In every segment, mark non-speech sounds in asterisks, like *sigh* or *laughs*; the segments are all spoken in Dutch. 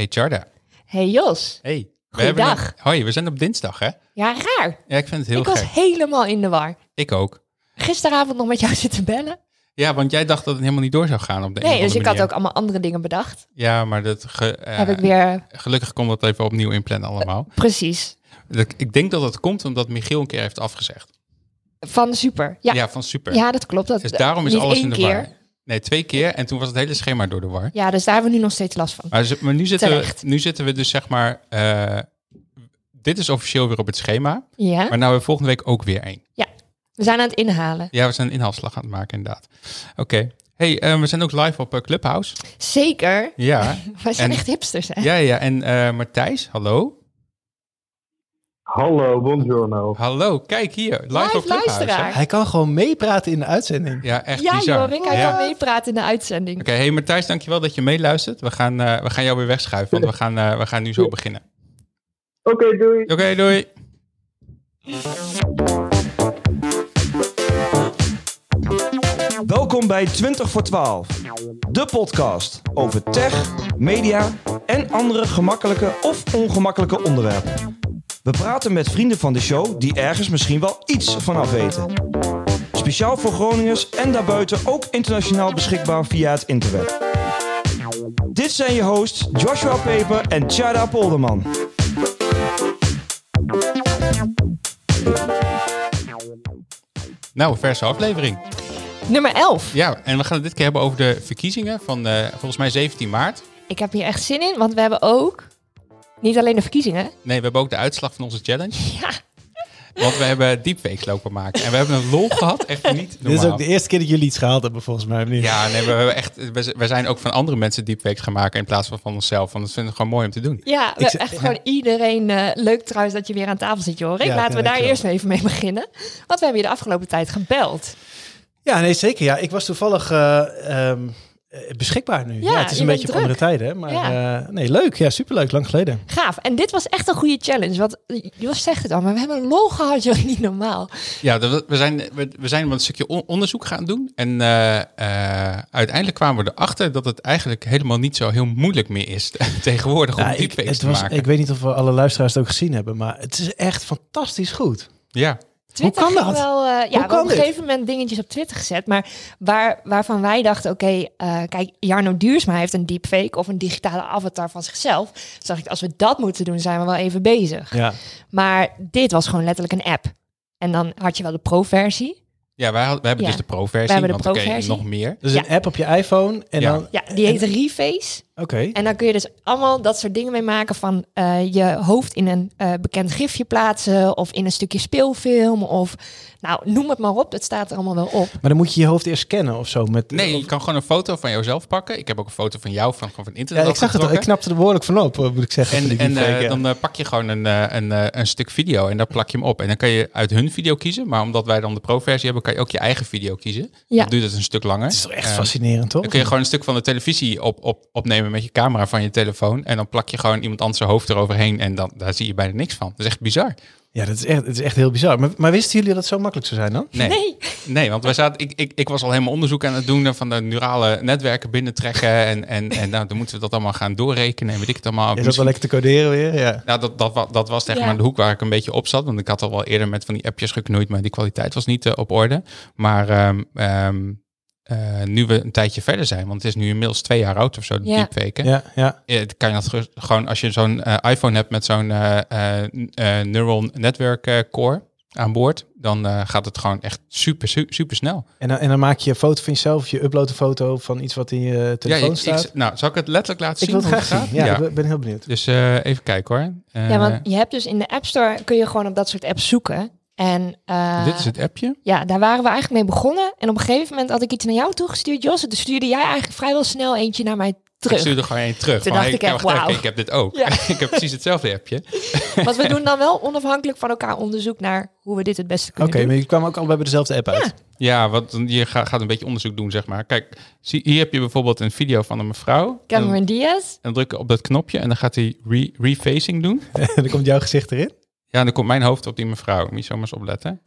Hey Charda. Hey Jos. Hey. We Goeiedag. een- Hoi, we zijn op dinsdag hè? Ja, raar. Ja, ik vind het heel ik was gek. helemaal in de war. Ik ook. Gisteravond nog met jou *laughs* zitten bellen. Ja, want jij dacht dat het helemaal niet door zou gaan op de Nee, dus ik had ook allemaal andere dingen bedacht. Ja, maar dat ge- eh, Heb ik weer... gelukkig kon dat even opnieuw inplannen allemaal. Precies. Dat- Ik denk dat het komt omdat Michiel een keer heeft afgezegd. Van super. Ja, Ja, ja. van super. dat klopt. Dat, dus daarom is alles in de keer. war. Nee, twee keer. En toen was het hele schema door de war. Ja, dus daar hebben we nu nog steeds last van. Maar, maar nu, zitten we, nu zitten we dus zeg maar... eh, dit is officieel weer op het schema. Ja, Maar nou we volgende week ook weer één. we zijn aan het inhalen. Ja, we zijn een inhaalslag aan het maken inderdaad. Oké. Hey, eh, we zijn ook live op eh, Clubhouse. Zeker. Ja, *laughs* Wij zijn En- echt hipsters, hè? ja, ja. En Martijs, hallo. Hallo, buongiorno. Hallo, kijk hier. Live, op luisteraar. Hij kan gewoon meepraten in de uitzending. Ja, echt Ja, bizar. Jorik, hij Ja. kan meepraten in de uitzending. Oké, hey Martijs, dankjewel dat je meeluistert. We gaan, eh, we gaan jou weer wegschuiven, want we gaan, eh, we gaan nu zo beginnen. Oké, doei. Oké, doei. Welkom bij 20 voor 12, de podcast over tech, media en andere gemakkelijke of ongemakkelijke onderwerpen. We praten met vrienden van de show die ergens misschien wel iets vanaf weten. Speciaal voor Groningers en daarbuiten ook internationaal beschikbaar via het internet. Dit zijn je hosts Joshua Peper en Tjada Polderman. Nou, verse aflevering. Nummer 11. Ja, en we gaan het dit keer hebben over de verkiezingen van eh, volgens mij 17 maart. Ik heb hier echt zin in, want we hebben ook niet alleen de verkiezingen. Nee, we hebben ook de uitslag van onze challenge. *laughs* Ja, Want we hebben deepfakes lopen maken. En we hebben een lol gehad, echt niet *laughs* Dit is normaal. ook de eerste keer dat jullie iets gehaald hebben, volgens mij. niet? Ja, nee, we, hebben echt, we, zijn ook van andere mensen deepfakes gaan maken in plaats van van onszelf. Want dat vinden we gewoon mooi om te doen. ja we echt gewoon iedereen... eh, leuk trouwens dat je weer aan tafel zit, Jorik. Ja, Laten we daar eerst even mee beginnen. Want we hebben je de afgelopen tijd gebeld. Ja, nee, zeker. Ja, ik was toevallig eh, ehm, eh, beschikbaar nu. Ja, Ja, het is een beetje op andere tijden, hè? Maar Ja. eh, nee, leuk. Ja, superleuk. Lang geleden. Gaaf. En dit was echt een goede challenge. Want eh, Jos zegt het al, maar we hebben een lol gehad, *laughs* joh. Niet normaal. Ja, dat- we zijn, we, we zijn een stukje on- onderzoek gaan doen. En eh, eh, uiteindelijk kwamen we erachter dat het eigenlijk helemaal niet zo heel moeilijk meer is *laughs* tegenwoordig om Ja, ik, deepfakes het te was, maken. ik weet niet of we alle luisteraars het ook gezien hebben, maar het is echt fantastisch goed. Ja, Twitter kan ging dat? Wel, eh, ja, Hoe we hebben kan op een dit? gegeven moment dingetjes op Twitter gezet. Maar waar, waarvan wij dachten, oké, eh, kijk, Jarno Duursma heeft een deepfake of een digitale avatar van zichzelf. Toen dacht ik, als we dat moeten doen, zijn we wel even bezig. Ja. Maar dit was gewoon letterlijk een app. En dan had je wel de pro-versie. ja wij, hebben Ja. dus de pro-versie. We hebben de pro-versie. nog meer. Dus Ja. een app op je iPhone en Ja. dan... Ja, die heet Reface. Oké. En dan kun je dus allemaal dat soort dingen mee maken van eh, je hoofd in een eh, bekend gifje plaatsen of in een stukje speelfilm of nou noem het maar op, het staat er allemaal wel op. Maar dan moet je je hoofd eerst scannen of zo. Met, Nee, of- je kan gewoon een foto van jouzelf pakken. Ik heb ook een foto van jou van, van, van ja, internet ik zag het al. Ik knapte er behoorlijk van op, eh, moet ik zeggen. En, en ja. dan pak je gewoon een, eh, een, eh, een stuk video en daar plak je hem op. En dan kan je uit hun video kiezen. Maar omdat wij dan de pro-versie hebben, kan je ook je eigen video kiezen. Ja. Dat duurt het een stuk langer. Het is toch echt Eh, fascinerend, toch? Dan kun je gewoon een stuk van de televisie op, op, opnemen met je camera van je telefoon. En dan plak je gewoon iemand anders zijn hoofd eroverheen. En dan, daar zie je bijna niks van. Dat is echt bizar. Ja, dat is echt, het is echt heel bizar. Maar, maar wisten jullie dat het zo makkelijk zou zijn dan? Nee, nee. Nee. want wij zaten, ik, ik, ik was al helemaal onderzoek aan het doen van de neurale netwerken binnentrekken. En, en, en nou, dan moeten we dat allemaal gaan doorrekenen. En weet ik het allemaal. Is dat wel Misschien- lekker te coderen weer? Ja. Nou, dat, dat, wa- dat was zeg Ja. maar de hoek waar ik een beetje op zat. Want ik had al wel eerder met van die appjes geknoeid, maar die kwaliteit was niet eh, op orde. Maar ehm, ehm, eh, nu we een tijdje verder zijn, want het is nu inmiddels twee jaar oud of zo, de Ja. deepfake. Ja, ja. Eh, dan kan je dat gewoon als je zo'n eh, iPhone hebt met zo'n eh, neural network core aan boord, dan eh, gaat het gewoon echt super, su- super snel. En, dan, en dan maak je een foto van jezelf, je uploadt een foto van iets wat in je telefoon ja, ik, staat. ik- nou, zal ik het letterlijk laten Ik zien? wil het hoe graag zien. gaat? Ja, ik ben heel benieuwd. Dus eh, even kijken hoor. Ja, want je hebt dus in de App Store kun je gewoon op dat soort apps zoeken. En eh, dit is het appje. ja, daar waren we eigenlijk mee begonnen. En op een gegeven moment had ik iets naar jou toegestuurd, Jos. En toen stuurde jij eigenlijk vrijwel snel eentje naar mij terug. Ik stuurde gewoon één terug. Toen van, dacht hey, ik echt, even, wauw. ik heb dit ook. Ja. *laughs* ik heb precies hetzelfde appje. *laughs* Want we doen dan wel onafhankelijk van elkaar onderzoek naar hoe we dit het beste Oké, kunnen doen. maar je kwam ook allebei bij dezelfde app uit. Ja, want dan- je ga- gaat een beetje onderzoek doen, zeg maar. Kijk, zie, hier heb je bijvoorbeeld een video van een mevrouw. En dan, Cameron Diaz. en dan druk je op dat knopje en dan gaat hij re, refacing doen. *laughs* en dan komt jouw gezicht erin. Ja, dan komt mijn hoofd op die mevrouw. Moet je zomaar eens opletten.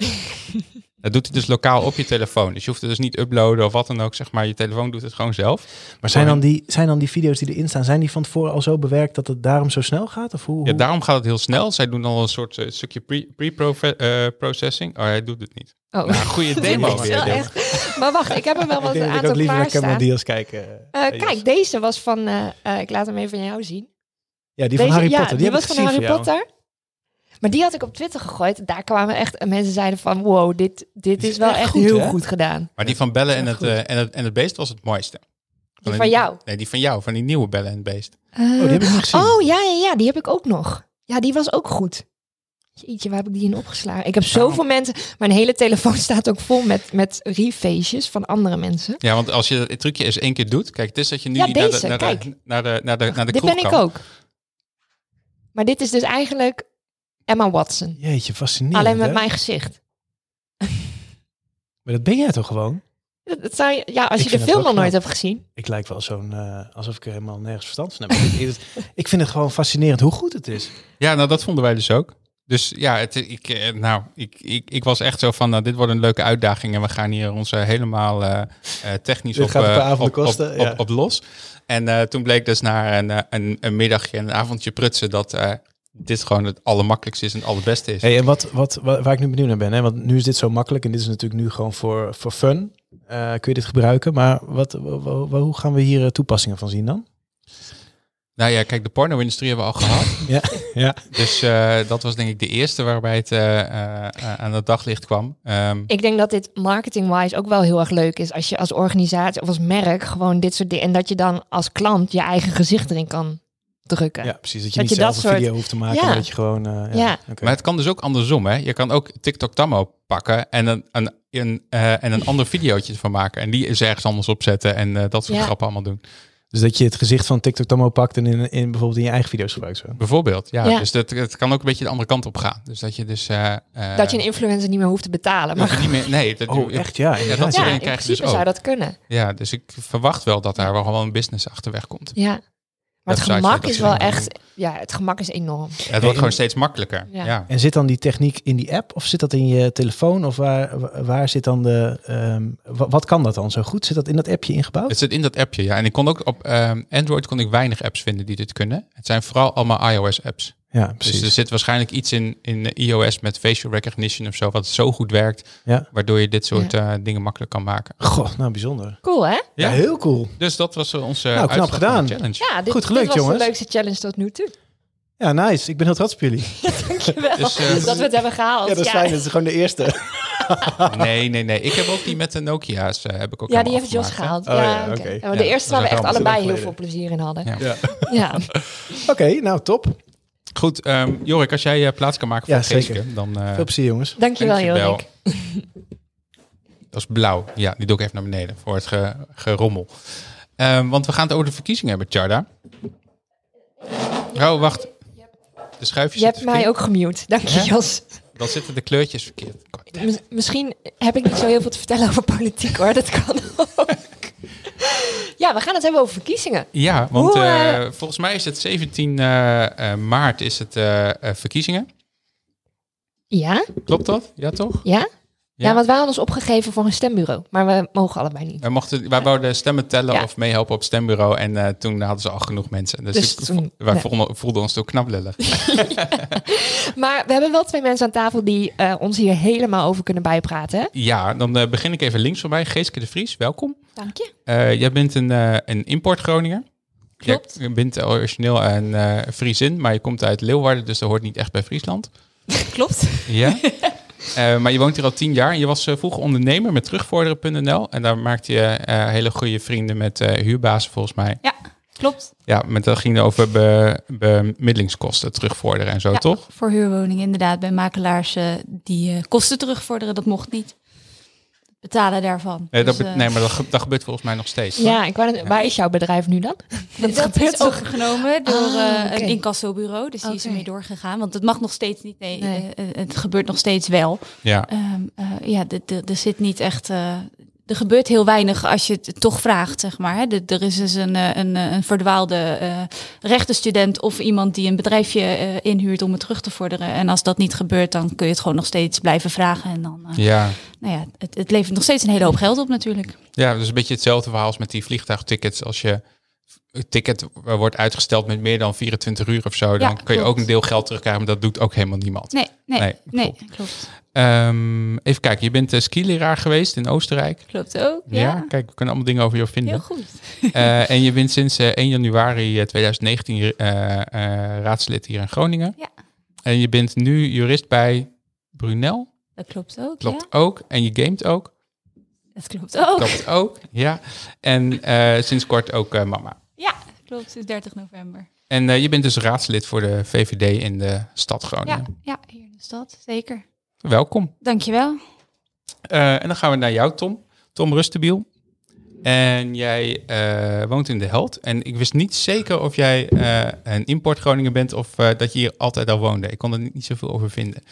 *laughs* dat doet hij dus lokaal op je telefoon. Dus je hoeft het dus niet uploaden of wat dan ook. Zeg maar, je telefoon doet het gewoon zelf. Maar zijn dan, die, zijn dan die video's die erin staan, zijn die van tevoren al zo bewerkt dat het daarom zo snel gaat? Of hoe, Ja, daarom gaat het heel snel. Zij doen al een soort eh, stukje pre- pre-processing. oh, hij doet het niet. Oh. Nou, goede *laughs* demo weer. echt. Maar wacht, ik heb er wel *laughs* ik wat denk een dat ik ook liever naar Cameron klaarstaan. Diaz kijken. Eh, kijk, deze was van... eh, eh, ik laat hem even aan jou zien. ja, die van Harry ja, Potter. Die, die was ik van Harry. Potter. Maar die had ik op Twitter gegooid. Daar kwamen echt en mensen zeiden van... Wow, dit, dit is is wel echt echt goed, heel hè? goed gedaan. Maar die van Bellen en het, eh, en, het, en het Beest was het mooiste. Die van jou. Nee, die van jou. Van die nieuwe Bellen en het Beest. Oh, die heb ik niet gezien. oh, ja, ja, ja, die heb ik ook nog. Ja, die was ook goed. Jeetje, waar heb ik die in opgeslagen? Ik heb zoveel mensen... Mijn hele telefoon *laughs* staat ook vol met, met refaces van andere mensen. Ja, want als je het trucje eens één keer doet. Kijk, het is dat je nu Ja, naar de, naar, de, naar de, naar de, naar de dit ben ik ook. Maar dit is dus eigenlijk Emma Watson. Jeetje, fascinerend. Alleen met hè? mijn gezicht. Maar dat ben jij toch gewoon? Dat dat zou je, ja, als Ik je de film nog nooit hebt gezien. Ik lijk wel zo'n... eh, alsof ik er helemaal nergens verstand van heb. ik, ik- ik vind het gewoon fascinerend hoe goed het is. Ja, nou dat vonden wij dus ook. Dus ja, het, ik, eh, nou, ik, ik, ik was echt zo van, nou, dit wordt een leuke uitdaging en we gaan hier ons eh, helemaal eh, eh, technisch op, op, op- kosten, op, ja. op los. En eh, toen bleek dus na een, een, een middagje en een avondje prutsen dat eh, dit gewoon het allermakkelijkste is en het allerbeste is. Hey, en wat, wat, wa- waar ik nu benieuwd naar ben, hè? want nu is dit zo makkelijk en dit is natuurlijk nu gewoon voor, voor fun. Eh, kun je dit gebruiken, maar wat, wa- wa- wa- hoe gaan we hier eh, toepassingen van zien dan? Nou ja, kijk, de porno-industrie hebben we al gehad. *laughs* Ja, ja. Dus eh, dat was denk ik de eerste waarbij het eh, eh, eh, aan het daglicht kwam. Ehm, Ik denk dat dit marketing-wise ook wel heel erg leuk is. Als je als organisatie of als merk gewoon dit soort dingen... En dat je dan als klant je eigen gezicht erin kan drukken. ja, precies. Dat je Dat niet je zelf dat een soort- video hoeft te maken, Ja. maar dat je gewoon... eh, ja, Ja. Maar het kan dus ook andersom, hè? Je kan ook TikTok Tammo pakken en een, een, een, eh, en een ander videootje ervan maken. En die is ergens anders opzetten en eh, dat soort Ja. grappen allemaal doen. Dus dat je het gezicht van TikTok Tammo pakt en in, in, bijvoorbeeld in je eigen video's gebruikt. Zo. Bijvoorbeeld, ja. Ja. Dus dat, het kan ook een beetje de andere kant op gaan. Dus dat je dus... eh, eh, Dat je een influencer niet meer hoeft te betalen. Maar niet meer... Nee, dat, Oh, echt? Ja, dat in krijg je principe dus ook. zou dat kunnen. Ja, dus ik verwacht wel dat daar wel gewoon een business achterweg komt. Ja. Maar het gemak is wel echt... Ja, het gemak is enorm. Ja, het wordt gewoon steeds makkelijker. Ja. Ja. En zit dan die techniek in die app of zit dat in je telefoon? Of waar, wa- waar zit dan de... ehm, wa- wat kan dat dan zo goed? Zit dat in dat appje ingebouwd? Het zit in dat appje, ja. En ik kon ook op ehm, Android kon ik weinig apps vinden die dit kunnen. Het zijn vooral allemaal iOS-apps. Ja, precies. Dus er zit waarschijnlijk iets in, in iOS met facial recognition of zo, wat zo goed werkt, Ja. waardoor je dit soort eh, dingen makkelijk kan maken. Goh, nou bijzonder. Cool, hè? Ja, heel cool. Dus dat was eh, onze Nou, knap gedaan. challenge. Ja, dit, Goed gelukt, dit was jongens. de leukste challenge tot nu toe. Ja, nice. Ik ben heel trots op jullie. *laughs* Dankjewel Dus, eh, dat we het hebben gehaald. Ja, dat is fijn. Dat is gewoon de eerste. *laughs* Nee, nee, nee. Ik heb ook die met de Nokia's, eh, heb ik ook Ja, die heeft Jos gehaald. Oh, ja, ja, oké. Ja, maar de eerste waar we echt al allebei heel veel plezier in hadden. Ja. Ja. Ja. Oké, nou top. Goed, ehm, Jorik, als jij eh, plaats kan maken voor Ja, zeker. geestje, dan... eh, Veel plezier, jongens. Dankjewel, dankjewel. Jorik. Dat is blauw. Ja, die doe ik even naar beneden voor het ge- gerommel. Ehm, want we gaan het over de verkiezingen hebben, Tjarda. Oh, wacht. De schuifjes Je hebt mij ook gemute. Dank je? Jos. Dan zitten de kleurtjes verkeerd. Mis- misschien heb ik niet zo heel veel te vertellen over politiek, hoor. Dat kan ook. Ja, we gaan het hebben over verkiezingen. Ja, want Hoe, eh, eh, volgens mij is het 17 eh, maart is het verkiezingen. Ja? Klopt dat? Ja, toch? Ja? Ja, Ja. want wij hadden ons opgegeven voor een stembureau. Maar we mogen allebei niet. Wij, mochten, wij wouden stemmen tellen Ja. of meehelpen op het stembureau. En eh, toen hadden ze al genoeg mensen. Dus, Dus ik- toen- wij nee. voelden, voelden ons toen knaplillig. *laughs* Maar we hebben wel twee mensen aan tafel die eh, ons hier helemaal over kunnen bijpraten. Ja, dan eh, begin ik even links van mij. Geeske de Vries, welkom. Dank je. Eh, jij bent een, eh een import Groninger. Klopt. Je bent origineel een eh Friesin, maar je komt uit Leeuwarden, dus dat hoort niet echt bij Friesland. *laughs* Klopt. Ja. *laughs* Eh, maar je woont hier al tien jaar. Je was eh, vroeger ondernemer met terugvorderen.nl. En daar maakte je eh, hele goede vrienden met huurbazen volgens mij. Ja, klopt. Ja, met, dat ging over be, bemiddelingskosten, terugvorderen en zo, Ja, toch? Voor huurwoningen inderdaad, bij makelaars die kosten terugvorderen, dat mocht niet. Betalen daarvan. Nee, dat, Dus, be- eh, nee maar dat, ge- dat gebeurt volgens mij nog steeds. Ja, ik wou waar is jouw bedrijf nu dan? *laughs* dat gebeurt is overgenomen door Ah, eh, een incassobureau, dus die is ermee doorgegaan. Want het mag nog steeds niet, nee, Nee. eh, het gebeurt nog steeds wel. Ja. Ehm, eh, ja, de- de- er zit niet echt... er gebeurt heel weinig als je het toch vraagt, zeg maar. Er is dus een, eh, een, eh, een verdwaalde eh rechtenstudent of iemand die een bedrijfje inhuurt om het terug te vorderen. En als dat niet gebeurt, dan kun je het gewoon nog steeds blijven vragen. En dan, Ja. nou ja, het, het levert nog steeds een hele hoop geld op natuurlijk. ja, dus een beetje hetzelfde verhaal als met die vliegtuigtickets. Als je het ticket wordt uitgesteld met meer dan 24 uur of zo, dan Ja, kun je ook een deel geld terugkrijgen, maar dat doet ook helemaal niemand. Nee, nee, Nee, nee, klopt. klopt. Ehm, even kijken, je bent uh, skileraar geweest in Oostenrijk. Klopt ook, Ja. ja. kijk, we kunnen allemaal dingen over jou Heel vinden. goed. Eh, en je bent sinds eh, 1 januari eh, 2019 eh, eh, raadslid hier in Groningen. Ja. En je bent nu jurist bij Brunel. Dat klopt ook, Klopt ja. ook. En je gamet ook. Dat klopt ook. Klopt ook. Ja. En sinds kort ook mama. Ja, klopt. Het is 30 november. En eh, je bent dus raadslid voor de VVD in de stad Ja, Groningen. ja, hier in de stad, zeker. Welkom. Dankjewel. Eh, en dan gaan we naar jou, Tom. Tom Rustenbiel. En jij eh, woont in De Held. En ik wist niet zeker of jij eh, een import Groningen bent of eh, dat je hier altijd al woonde. Ik kon er niet zoveel over vinden.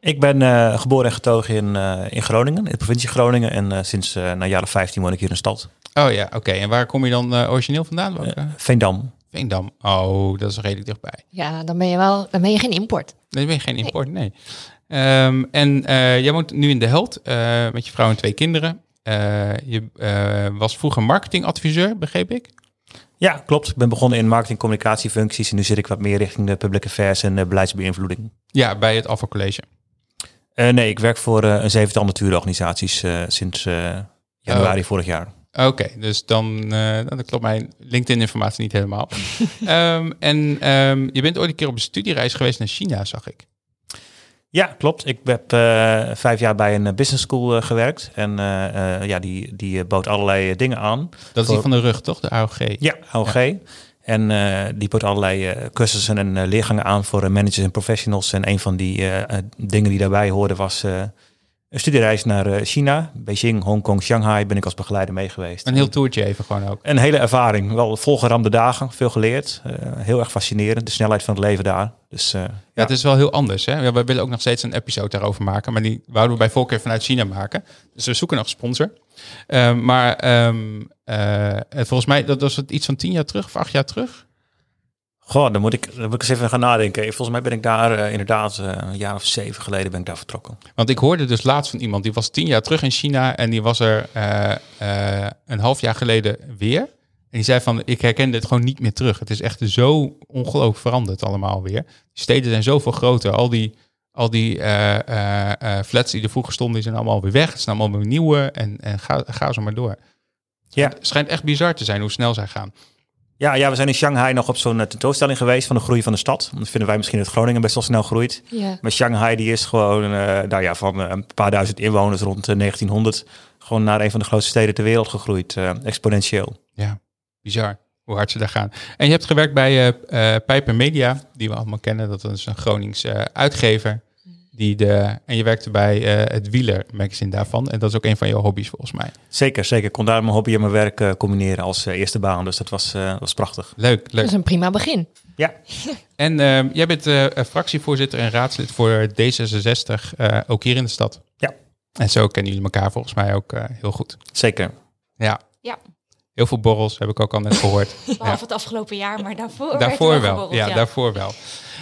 Ik ben eh, geboren en getogen in, eh, in Groningen, in de provincie Groningen. En eh, sinds uh, na jaren 15 woon ik hier in de stad. Oh ja, oké. En waar kom je dan uh, origineel vandaan? Uh, Veendam. Veendam. Oh, dat is redelijk dichtbij. Ja, dan ben je wel, dan ben je geen import. Nee, ben je geen import, nee. nee. Um, en uh, jij woont nu in De Held uh, met je vrouw en twee kinderen. Uh, je was vroeger marketingadviseur, begreep ik? Ja, klopt. Ik ben begonnen in marketing communicatiefuncties en nu zit ik wat meer richting de public affairs en beleidsbeïnvloeding. Ja, bij het Alpha College. Uh, nee, ik werk voor uh, een zevental natuurorganisaties uh, sinds januari oh. vorig jaar. Oké, okay, dus dan dat klopt mijn LinkedIn-informatie niet helemaal. um, *laughs* en um, je bent ooit een keer op een studiereis geweest naar China, zag ik. Ja, klopt. Ik heb vijf jaar bij een business school gewerkt en ja, die, die bood allerlei dingen aan. Dat is die van de rug, toch? De AOG? Ja, AOG. Ja. En uh, die bood allerlei uh, cursussen en uh, leergangen aan voor managers en professionals. En een van die dingen die daarbij hoorden was een studiereis naar China. Beijing, Hongkong, Shanghai ben ik als begeleider mee geweest. Een heel toertje even gewoon ook. Een hele ervaring. Wel volgeramde dagen, veel geleerd. heel erg fascinerend, de snelheid van het leven daar. Dus, ja, ja, het is wel heel anders. Hè? Ja, we willen ook nog steeds een episode daarover maken. Maar die wouden we bij voorkeur vanuit China maken. Dus we zoeken nog sponsor. Uh, maar um, uh, volgens mij, dat was het iets van tien jaar terug of acht jaar terug. Goh, dan moet ik, dan moet ik eens even gaan nadenken. Volgens mij ben ik daar uh, inderdaad uh, een jaar of zeven geleden ben ik daar vertrokken. Want ik hoorde dus laatst van iemand, die was tien jaar terug in China en die was er uh, een half jaar geleden weer. En die zei van, ik herken dit gewoon niet meer terug. Het is echt zo ongelooflijk veranderd allemaal weer. De steden zijn zoveel groter. Al die, al die flats die er vroeger stonden, die zijn allemaal weer weg. Het zijn allemaal weer nieuwe en, en ga, ga zo maar door. Ja. Het schijnt echt bizar te zijn hoe snel zij gaan. Ja, ja, we zijn in Shanghai nog op zo'n tentoonstelling geweest van de groei van de stad. Dat vinden wij misschien dat Groningen best wel snel groeit. Ja. Maar Shanghai die is gewoon uh, nou ja, van een paar duizend inwoners rond 1900 gewoon naar een van de grootste steden ter wereld gegroeid. Uh, exponentieel. Ja, bizar hoe hard ze daar gaan. En je hebt gewerkt bij uh, uh, Pijper Media, die we allemaal kennen. Dat is een Gronings uitgever. Die de, en je werkte bij uh, het Wieler magazine daarvan. En dat is ook een van jouw hobby's volgens mij. Zeker, zeker. Ik kon daar mijn hobby en mijn werk uh, combineren als uh, eerste baan. Dus dat was, was prachtig. Leuk, leuk. Dat is een prima begin. Ja. *laughs* en jij bent fractievoorzitter en raadslid voor D66, ook hier in de stad. Ja. En zo kennen jullie elkaar volgens mij ook heel goed. Zeker. Ja. Ja. Heel veel borrels heb ik ook al net gehoord. *laughs* Behalve ja. het afgelopen jaar, maar daarvoor. Daarvoor wel. wel ja, ja, daarvoor wel.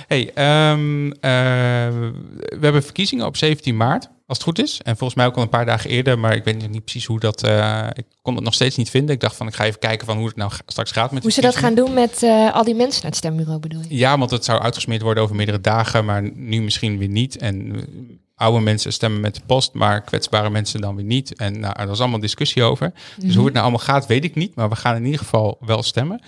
Hey, um, uh, we hebben verkiezingen op 17 maart, als het goed is. En volgens mij ook al een paar dagen eerder, maar ik weet niet precies hoe dat. Uh, ik kon het nog steeds niet vinden. Ik dacht van, ik ga even kijken van hoe het nou straks gaat met. Hoe ze dat gaan doen met uh, al die mensen naar het stembureau bedoel je? Ja, want het zou uitgesmeerd worden over meerdere dagen, maar nu misschien weer niet. En oude mensen stemmen met de post, maar kwetsbare mensen dan weer niet. En nou, er was allemaal discussie over. Mm -hmm. Dus hoe het nou allemaal gaat, weet ik niet. Maar we gaan in ieder geval wel stemmen.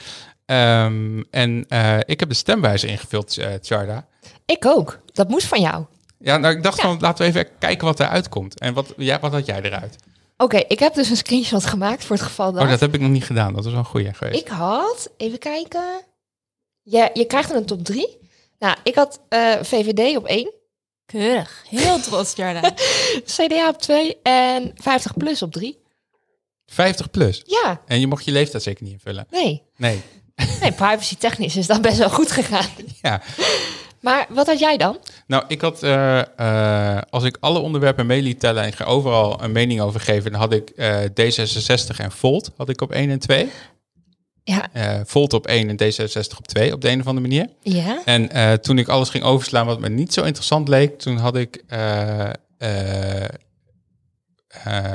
Um, en uh, ik heb de stemwijzer ingevuld, uh, Charda. Ik ook. Dat moest van jou. Ja, nou, ik dacht ja. van, laten we even kijken wat eruit komt. En wat, ja, wat had jij eruit? Oké, okay, ik heb dus een screenshot gemaakt voor het geval dat... Oh, dat heb ik nog niet gedaan. Dat is wel een goeie geweest. Ik had, even kijken... Ja, je krijgt er een top drie. Nou, ik had uh, VVD op één. Keurig. Heel trots, Jarda. *laughs* CDA op twee en 50 plus op drie. 50 plus? Ja. En je mocht je leeftijd zeker niet invullen? Nee. Nee. Nee, privacy technisch is dat best wel goed gegaan. Ja. Maar wat had jij dan? Nou, ik had, eh, eh, als ik alle onderwerpen mee liet tellen en overal een mening over geven, dan had ik eh, D66 en Volt had ik op 1 en 2. Ja, Volt op 1 en D66 op 2 op de een of andere manier. ja. En toen ik alles ging overslaan wat me niet zo interessant leek, toen had ik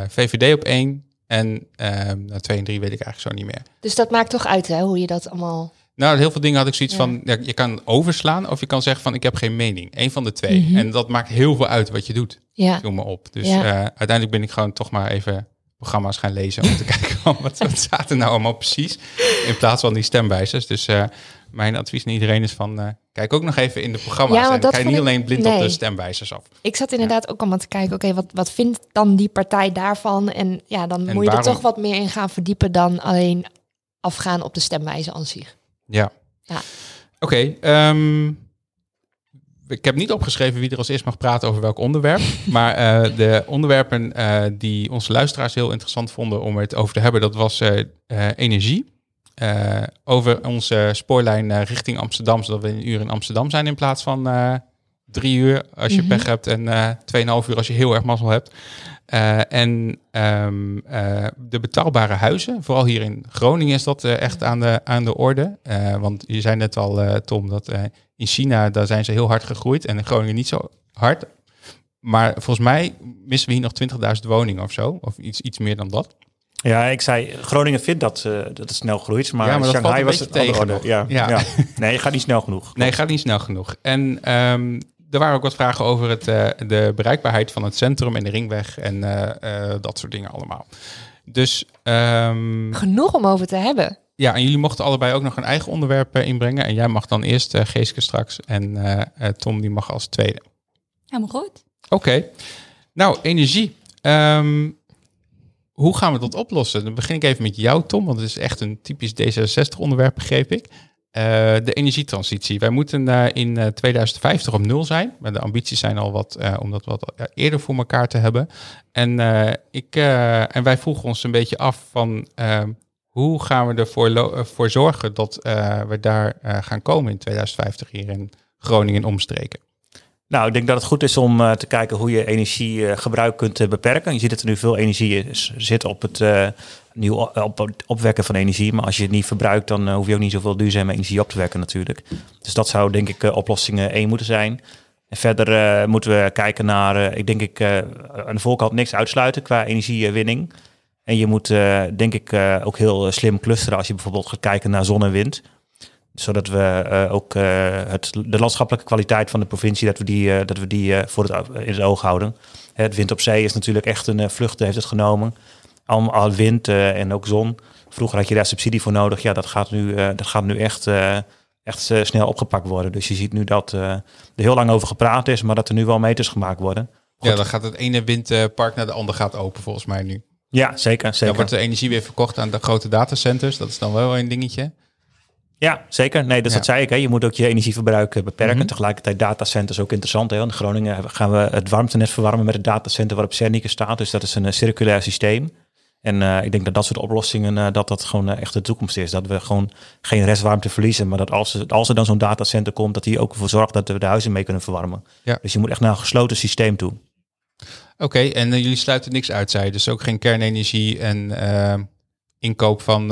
VVD op 1 en ehm nou, 2 en 3 weet ik eigenlijk zo niet meer. Dus dat maakt toch uit, hè, hoe je dat allemaal... Nou, heel veel dingen had ik zoiets Ja. van, ja, je kan overslaan of je kan zeggen van ik heb geen mening. Eén van de twee. Mhm. En dat maakt heel veel uit wat je doet. Ja, Viel me op. Dus Ja. eh, uiteindelijk ben ik gewoon toch maar even programma's gaan lezen om te *laughs* kijken van wat, wat staat er nou allemaal precies. In plaats van die stemwijzers. Dus eh, mijn advies aan iedereen is van eh, kijk ook nog even in de programma's. Ja, en ga je niet ik- alleen blind op de stemwijzers af. ik zat inderdaad ook allemaal te kijken, oké, wat, wat vindt dan die partij daarvan? En ja, dan En moet je er toch wat meer in gaan verdiepen dan alleen afgaan op de stemwijze aan zich. Ja. Ja. Oké. ehm, ik heb niet opgeschreven wie er als eerst mag praten over welk onderwerp. *laughs* maar eh, de onderwerpen eh, die onze luisteraars heel interessant vonden om het over te hebben, dat was energie. Eh, over onze spoorlijn eh, richting Amsterdam, zodat we een uur in Amsterdam zijn in plaats van eh, drie uur als je Mhm. pech hebt en eh 2,5 uur als je heel erg mazzel hebt. En ehm, eh, de betaalbare huizen, vooral hier in Groningen is dat echt aan de, aan de orde. Want je zei net al, Tom, dat in China daar zijn ze heel hard gegroeid en in Groningen niet zo hard. Maar volgens mij missen we hier nog 20.000 woningen of zo, of iets, iets meer dan dat. Ja, ik zei, Groningen vindt dat, eh, dat het snel groeit, maar, Ja, maar Shanghai was het andere tegen orde. Ja. Ja. ja. Nee, je gaat niet snel genoeg. Nee, gaat niet snel genoeg. En ehm, er waren ook wat vragen over het, eh, de bereikbaarheid van het centrum en de ringweg en eh, eh, dat soort dingen allemaal. Dus ehm, Genoeg om over te hebben. ja, en jullie mochten allebei ook nog een eigen onderwerp inbrengen. En jij mag dan eerst Geeske straks en eh, eh, Tom die mag als tweede. Helemaal goed. Oké, nou energie. Ehm, hoe gaan we dat oplossen? Dan begin ik even met jou, Tom, want het is echt een typisch D66-onderwerp, begreep ik. Eh, de energietransitie. Wij moeten eh, in eh, 2050 op nul zijn. Maar de ambities zijn al wat eh, om dat wat eh, eerder voor elkaar te hebben. En, eh, ik, eh, en wij vroegen ons een beetje af van hoe gaan we ervoor eh, voor zorgen dat eh, we daar eh, gaan komen in 2050 hier in Groningen en omstreken. Nou, ik denk dat het goed is om eh, te kijken hoe je energiegebruik kunt eh, beperken. Je ziet dat er nu veel energie zit op het eh, nieuw opwekken van energie. Maar als je het niet verbruikt, dan eh, hoef je ook niet zoveel duurzame energie op te wekken natuurlijk. Dus dat zou denk ik eh, oplossing 1 moeten zijn. En verder eh, moeten we kijken naar, eh, ik denk ik, eh, aan voorkant niks uitsluiten qua energiewinning. En je moet eh, denk ik eh, ook heel eh, slim clusteren als je bijvoorbeeld gaat kijken naar zon en wind zodat we eh, ook eh, het, de landschappelijke kwaliteit van de provincie, dat we die, eh, dat we die voor het, in het oog houden. Het wind op zee is natuurlijk echt een vlucht, heeft het genomen. Al, al wind en ook zon. Vroeger had je daar subsidie voor nodig. Ja, dat gaat nu, dat gaat nu echt, echt snel opgepakt worden. Dus je ziet nu dat er heel lang over gepraat is, maar dat er nu wel meters gemaakt worden. Ja, dan gaat het ene windpark naar de andere gaat open volgens mij nu. Ja, zeker. Dan zeker. wordt de energie weer verkocht aan de grote datacenters. Dat is dan wel een dingetje. Ja, zeker. Nee, Ja. dat zei ik. Hè. Je moet ook je energieverbruik eh, beperken. Mhm. Tegelijkertijd datacenters ook interessant. Hè. In Groningen gaan we het warmtenet verwarmen met het datacenter waarop Cernica staat. Dus dat is een eh, circulair systeem. En eh, ik denk dat dat soort oplossingen, dat dat gewoon echt de toekomst is. Dat we gewoon geen restwarmte verliezen. Maar dat als, er- als er dan zo'n datacenter komt, dat die ook ervoor zorgt dat we de huizen mee kunnen verwarmen. Ja. Dus je moet echt naar een gesloten systeem toe. Oké, en jullie sluiten niks uit, zei je. Dus ook geen kernenergie en inkoop van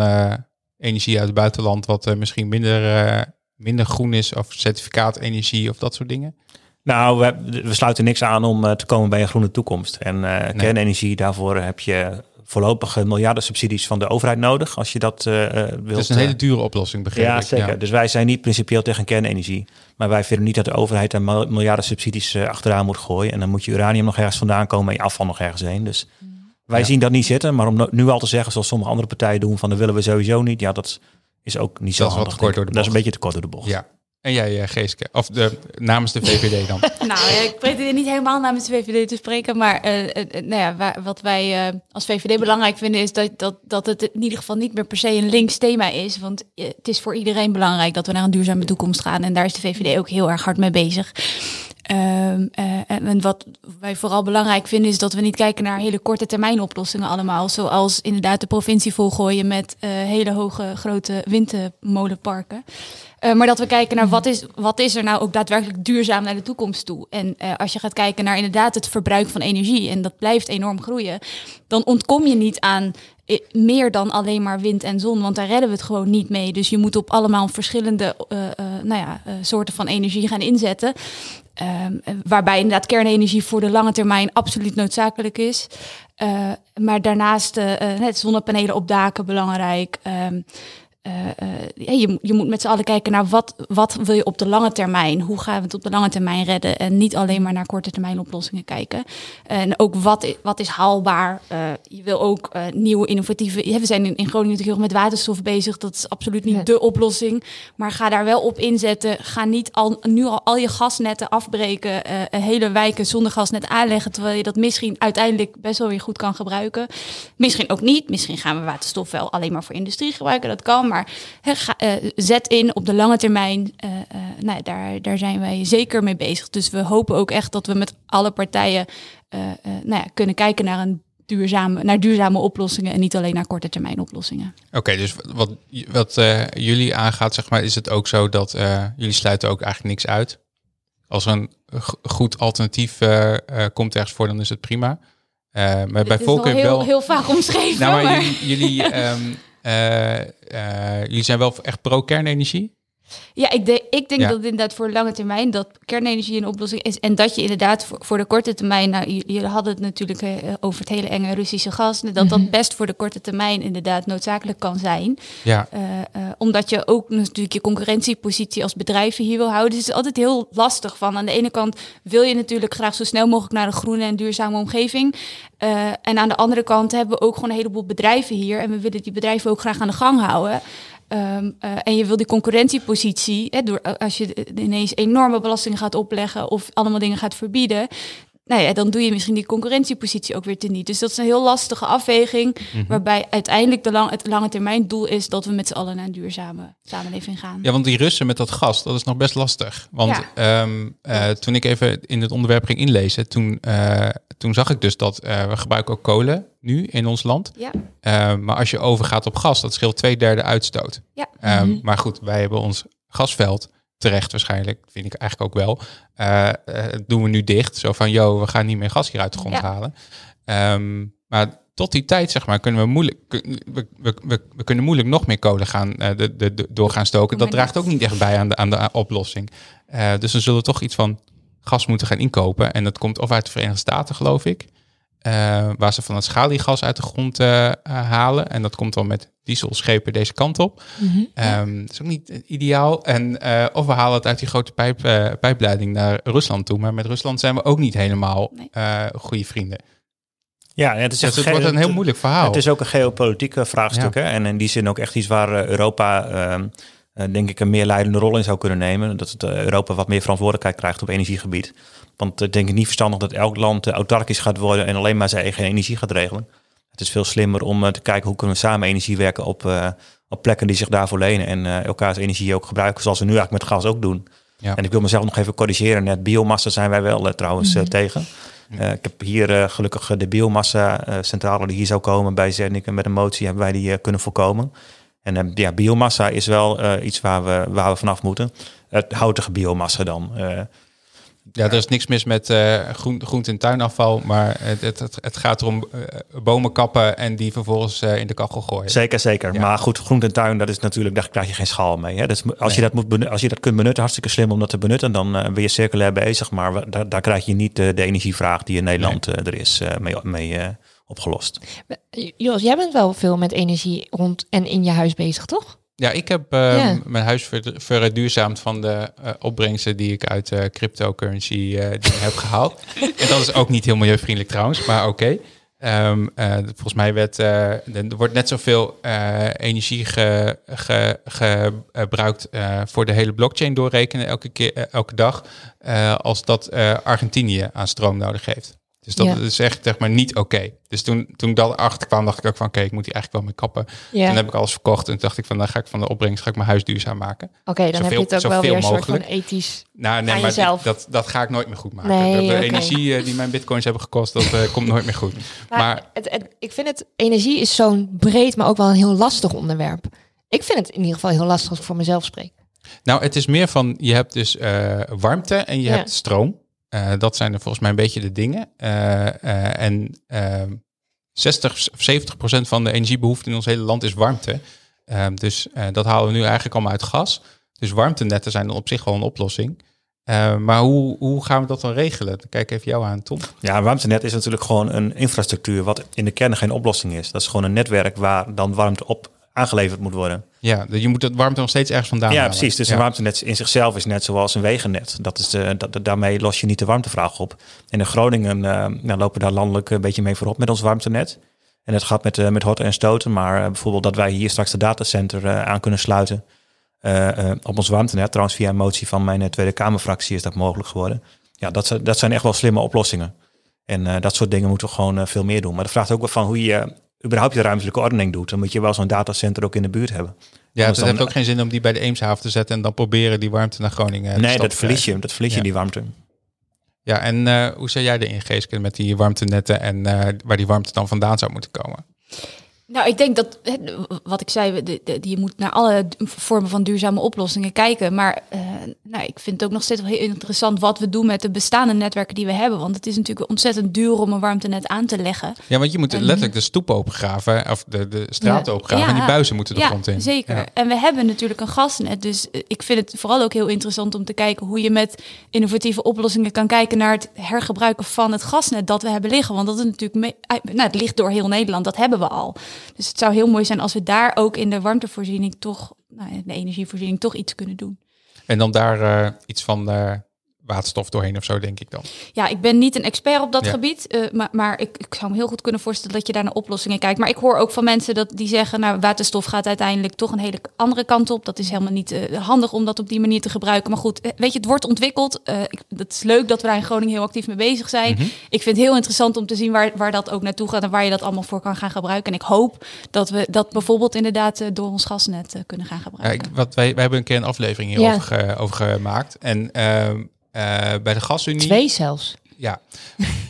energie uit het buitenland, wat eh, misschien minder, eh, minder groen is, of certificaat energie of dat soort dingen. Nou, we, we sluiten niks aan om eh, te komen bij een groene toekomst. En eh, kernenergie, daarvoor heb je voorlopige miljarden subsidies van de overheid nodig. Als je dat eh eh, wilt. Het is een hele dure oplossing, begreep Ja, ik. zeker. Dus wij zijn niet principieel tegen kernenergie. Maar wij vinden niet dat de overheid daar mil- miljarden subsidies achteraan moet gooien. En dan moet je uranium nog ergens vandaan komen en je afval nog ergens heen. Dus wij Ja. zien dat niet zitten. Maar om nu al te zeggen, zoals sommige andere partijen doen, van dat willen we sowieso niet. Ja, dat is ook niet zo Dat is wat handig, door de Dat is een beetje te kort door de bocht. Ja. En jij, eh, Geeske? Of de, namens de VVD dan? *laughs* Nou, ja, ik pretendeer niet helemaal namens de VVD te spreken, maar eh, eh, eh, nou ja, wa- wat wij eh, als VVD belangrijk vinden is dat, dat, dat het in ieder geval niet meer per se een links thema is. Want eh, het is voor iedereen belangrijk dat we naar een duurzame toekomst gaan en daar is de VVD ook heel erg hard mee bezig. Ehm, eh, en, wat wij vooral belangrijk vinden is dat we niet kijken naar hele korte termijn oplossingen allemaal. Zoals inderdaad de provincie volgooien met eh, hele hoge grote windmolenparken. Eh, maar dat we kijken naar wat is, wat is er nou ook daadwerkelijk duurzaam naar de toekomst toe. En als je gaat kijken naar inderdaad het verbruik van energie, en dat blijft enorm groeien, dan ontkom je niet aan meer dan alleen maar wind en zon, want daar redden we het gewoon niet mee. Dus je moet op allemaal verschillende eh, eh, nou ja, eh, soorten van energie gaan inzetten. Ehm, waarbij inderdaad kernenergie voor de lange termijn absoluut noodzakelijk is. Eh, maar daarnaast eh, eh, net zonnepanelen op daken belangrijk. Ehm, eh, eh, je, je moet met z'n allen kijken naar wat, wat wil je op de lange termijn? Hoe gaan we het op de lange termijn redden? En niet alleen maar naar korte termijn oplossingen kijken. En ook wat, wat is haalbaar? Eh, je wil ook nieuwe innovatieve... Ja, we zijn in, in Groningen natuurlijk heel erg met waterstof bezig. Dat is absoluut niet Ja. de oplossing. Maar ga daar wel op inzetten. Ga niet al, nu al, al je gasnetten afbreken. hele wijken zonder gasnet aanleggen. Terwijl je dat misschien uiteindelijk best wel weer goed kan gebruiken. Misschien ook niet. Misschien gaan we waterstof wel alleen maar voor industrie gebruiken. Dat kan. Maar hè, ga, eh, zet in op de lange termijn. Eh, nou, daar, daar zijn wij zeker mee bezig. Dus we hopen ook echt dat we met alle partijen nou ja, kunnen kijken naar, een duurzame, naar duurzame oplossingen. En niet alleen naar korte termijn oplossingen. Oké, dus wat, wat jullie aangaat, zeg maar, is het ook zo dat jullie sluiten ook eigenlijk niks uit. Als er een goed alternatief eh, komt ergens voor, dan is het prima. Maar bij is wel heel, heel vaak omschreven. nou, maar maar- jullie, jullie, *laughs* ehm, eh, eh, jullie zijn wel echt pro-kernenergie. Ja, ik, de, ik denk Ja. dat inderdaad voor lange termijn dat kernenergie een oplossing is. En dat je inderdaad voor, voor de korte termijn, nou, j- jullie hadden het natuurlijk eh, over het hele enge Russische gas, dat Mhm. dat best voor de korte termijn inderdaad noodzakelijk kan zijn. Ja, Eh, eh, omdat je ook natuurlijk je concurrentiepositie als bedrijven hier wil houden. Dus het is altijd heel lastig van. Aan de ene kant wil je natuurlijk graag zo snel mogelijk naar een groene en duurzame omgeving. En aan de andere kant hebben we ook gewoon een heleboel bedrijven hier. En we willen die bedrijven ook graag aan de gang houden. Ehm, eh, en je wil die concurrentiepositie, hè, door, eh, als je ineens enorme belastingen gaat opleggen of allemaal dingen gaat verbieden, nou ja, dan doe je misschien die concurrentiepositie ook weer teniet. Dus dat is een heel lastige afweging, Mhm. waarbij uiteindelijk de lang, het lange termijn doel is dat we met z'n allen naar een duurzame samenleving gaan. Ja, want die Russen met dat gas, dat is nog best lastig. Want ehm, eh, toen ik even in het onderwerp ging inlezen, toen, eh, toen zag ik dus dat eh, we gebruiken ook kolen nu in ons land. Ja. Maar als je overgaat op gas, dat scheelt twee derde uitstoot. Ja. Ehm, Maar goed, wij hebben ons gasveld, terecht waarschijnlijk, vind ik eigenlijk ook wel, eh, doen we nu dicht. Zo van, yo, we gaan niet meer gas hier uit de grond Ja. halen. Ehm, maar tot die tijd, zeg maar, kunnen we moeilijk, we, we, we, we kunnen moeilijk nog meer kolen gaan, eh, de, de, de- door gaan stoken. Dat draagt ook niet echt bij aan de, aan de oplossing. Dus dan zullen we toch iets van gas moeten gaan inkopen. En dat komt of uit de Verenigde Staten, geloof ik. waar ze van het schaliegas uit de grond halen. En dat komt dan met dieselschepen deze kant op. Mhm. Ehm, dat is ook niet ideaal. En, eh, of we halen het uit die grote pijp, eh, pijpleiding naar Rusland toe. Maar met Rusland zijn we ook niet helemaal Nee. eh, goede vrienden. Ja, het is Dus het wordt een heel moeilijk verhaal. Het is ook een geopolitieke vraagstuk. Hè? En in die zin ook echt iets waar Europa, ehm, eh, denk ik, een meer leidende rol in zou kunnen nemen. Dat het, Europa wat meer verantwoordelijkheid krijgt op energiegebied. Want ik denk ik niet verstandig dat elk land autarkisch gaat worden en alleen maar zijn eigen energie gaat regelen. Het is veel slimmer om eh, te kijken hoe kunnen we samen energie werken op, eh, op plekken die zich daarvoor lenen. En eh, elkaars energie ook gebruiken, zoals we nu eigenlijk met gas ook doen. Ja. En ik wil mezelf nog even corrigeren. Net biomassa zijn wij wel trouwens eh, tegen. Eh, ik heb hier gelukkig eh, de biomassa-centrale die hier zou komen bij Zernike met een motie hebben wij die kunnen voorkomen. En ja, biomassa is wel eh, iets waar we, waar we vanaf moeten. Het houtige biomassa dan. Ja, er is niks mis met eh groen, groente- en tuinafval, maar het, het, het, gaat erom eh, bomen kappen en die vervolgens eh, in de kachel gooien. zeker, zeker. Ja. Maar goed, groente en tuin, dat is natuurlijk, daar krijg je geen schaal mee. Hè? Dus als, Nee. je dat moet als je dat kunt benutten, hartstikke slim om dat te benutten, dan ben je circulair bezig. Maar we- daar, daar krijg je niet de, de energievraag die in Nederland er is eh, mee, mee eh, opgelost. Jos, jij bent wel veel met energie rond en in je huis bezig, toch? Ja, ik heb eh, Ja. mijn huis ver- verduurzaamd van de eh, opbrengsten die ik uit eh, cryptocurrency eh, heb gehaald. *laughs* en dat is ook niet heel milieuvriendelijk trouwens, maar oké. Ehm, eh, volgens mij werd, er wordt net zoveel energie ge- ge- gebruikt voor de hele blockchain doorrekenen elke, keer, elke dag, als dat Argentinië aan stroom nodig heeft. Dus dat Ja. is echt zeg maar niet oké. Dus toen, toen ik dat erachter kwam, dacht ik ook van oké, ik moet hier eigenlijk wel mee kappen. Ja. Toen heb ik alles verkocht en dacht ik van dan ga ik van de opbrengst ga ik mijn huis duurzaam maken. Oké, dan heb je het ook wel weer een soort mogelijk. van ethisch. Nou, nee, Aan maar jezelf. dat, dat ga ik nooit meer goed maken. Nee, de energie eh, die mijn bitcoins hebben gekost, dat eh, komt nooit meer goed. *laughs* Maar, Maar het, het- ik vind het, energie is zo'n breed, maar ook wel een heel lastig onderwerp. Ik vind het in ieder geval heel lastig als ik voor mezelf spreek. Nou, het is meer van, je hebt dus eh, warmte en je Ja. hebt stroom. Eh, dat zijn er volgens mij een beetje de dingen. Eh, eh, en ehm 60 of 70 procent van de energiebehoefte in ons hele land is warmte. Dus dat halen we nu eigenlijk allemaal uit gas. Dus warmtenetten zijn dan op zich wel een oplossing. Maar hoe, hoe gaan we dat dan regelen? Kijk even jou aan, Tom. Ja, warmtenet is natuurlijk gewoon een infrastructuur wat in de kern geen oplossing is. Dat is gewoon een netwerk waar dan warmte op aangeleverd moet worden. Ja, je moet het warmte nog steeds ergens vandaan ja, halen. precies. Dus Ja. een warmtenet in zichzelf is net zoals een wegennet. Dat is, eh, dat, daarmee los je niet de warmtevraag op. En in Groningen eh, nou, lopen we daar landelijk een beetje mee voorop met ons warmtenet. En het gaat met, eh, met horten en stoten. Maar bijvoorbeeld dat wij hier straks de datacenter aan kunnen sluiten op ons warmtenet. Trouwens, via een motie van mijn Tweede Kamerfractie is dat mogelijk geworden. Ja, dat, zijn- dat zijn echt wel slimme oplossingen. En dat soort dingen moeten we gewoon veel meer doen. Maar dat vraagt ook wel van hoe je überhaupt je ruimtelijke ordening doet. Dan moet je wel zo'n datacenter ook in de buurt hebben. Ja, het heeft ook geen zin om die bij de Eemshaven te zetten en dan proberen die warmte naar Groningen. de nee, dat verlies je. Dat verlies je die warmte. Ja, en eh, hoe zou jij erin geesken met die warmtenetten en eh, waar die warmte dan vandaan zou moeten komen? Nou, ik denk dat, wat ik zei, de, de- je moet naar alle vormen van duurzame oplossingen kijken. Maar eh, nou, ik vind het ook nog steeds wel heel interessant wat we doen met de bestaande netwerken die we hebben. Want het is natuurlijk ontzettend duur om een warmtenet aan te leggen. Ja, want je moet letterlijk de stoep opengraven, of de, de straat Ja. opengraven, en die buizen moeten de ja, grond in. zeker. Ja. En we hebben natuurlijk een gasnet. Dus eh, ik vind het vooral ook heel interessant om te kijken hoe je met innovatieve oplossingen kan kijken naar het hergebruiken van het gasnet dat we hebben liggen. Want dat is natuurlijk, me- uit- nou, het ligt door heel Nederland, dat hebben we al. Dus het zou heel mooi zijn als we daar ook in de warmtevoorziening toch, nou, in de energievoorziening toch iets kunnen doen. En dan daar eh, iets van eh, waterstof doorheen of zo, denk ik dan. Ja, ik ben niet een expert op dat Ja. gebied, eh, maar, maar ik, ik zou me heel goed kunnen voorstellen dat je daar naar oplossingen kijkt. Maar ik hoor ook van mensen dat die zeggen, nou, waterstof gaat uiteindelijk toch een hele andere kant op. Dat is helemaal niet eh, handig om dat op die manier te gebruiken. Maar goed, eh, weet je, het wordt ontwikkeld. Ik, het is leuk dat we daar in Groningen heel actief mee bezig zijn. Mhm. Ik vind het heel interessant om te zien waar, waar dat ook naartoe gaat en waar je dat allemaal voor kan gaan gebruiken. En ik hoop dat we dat bijvoorbeeld inderdaad door ons gasnet kunnen gaan Ja, gebruiken. ik, wat wij, wij hebben een keer een aflevering Ja. hierover ge- over gemaakt. En ehm, eh, bij de gasunie... Twee zelfs. Ja,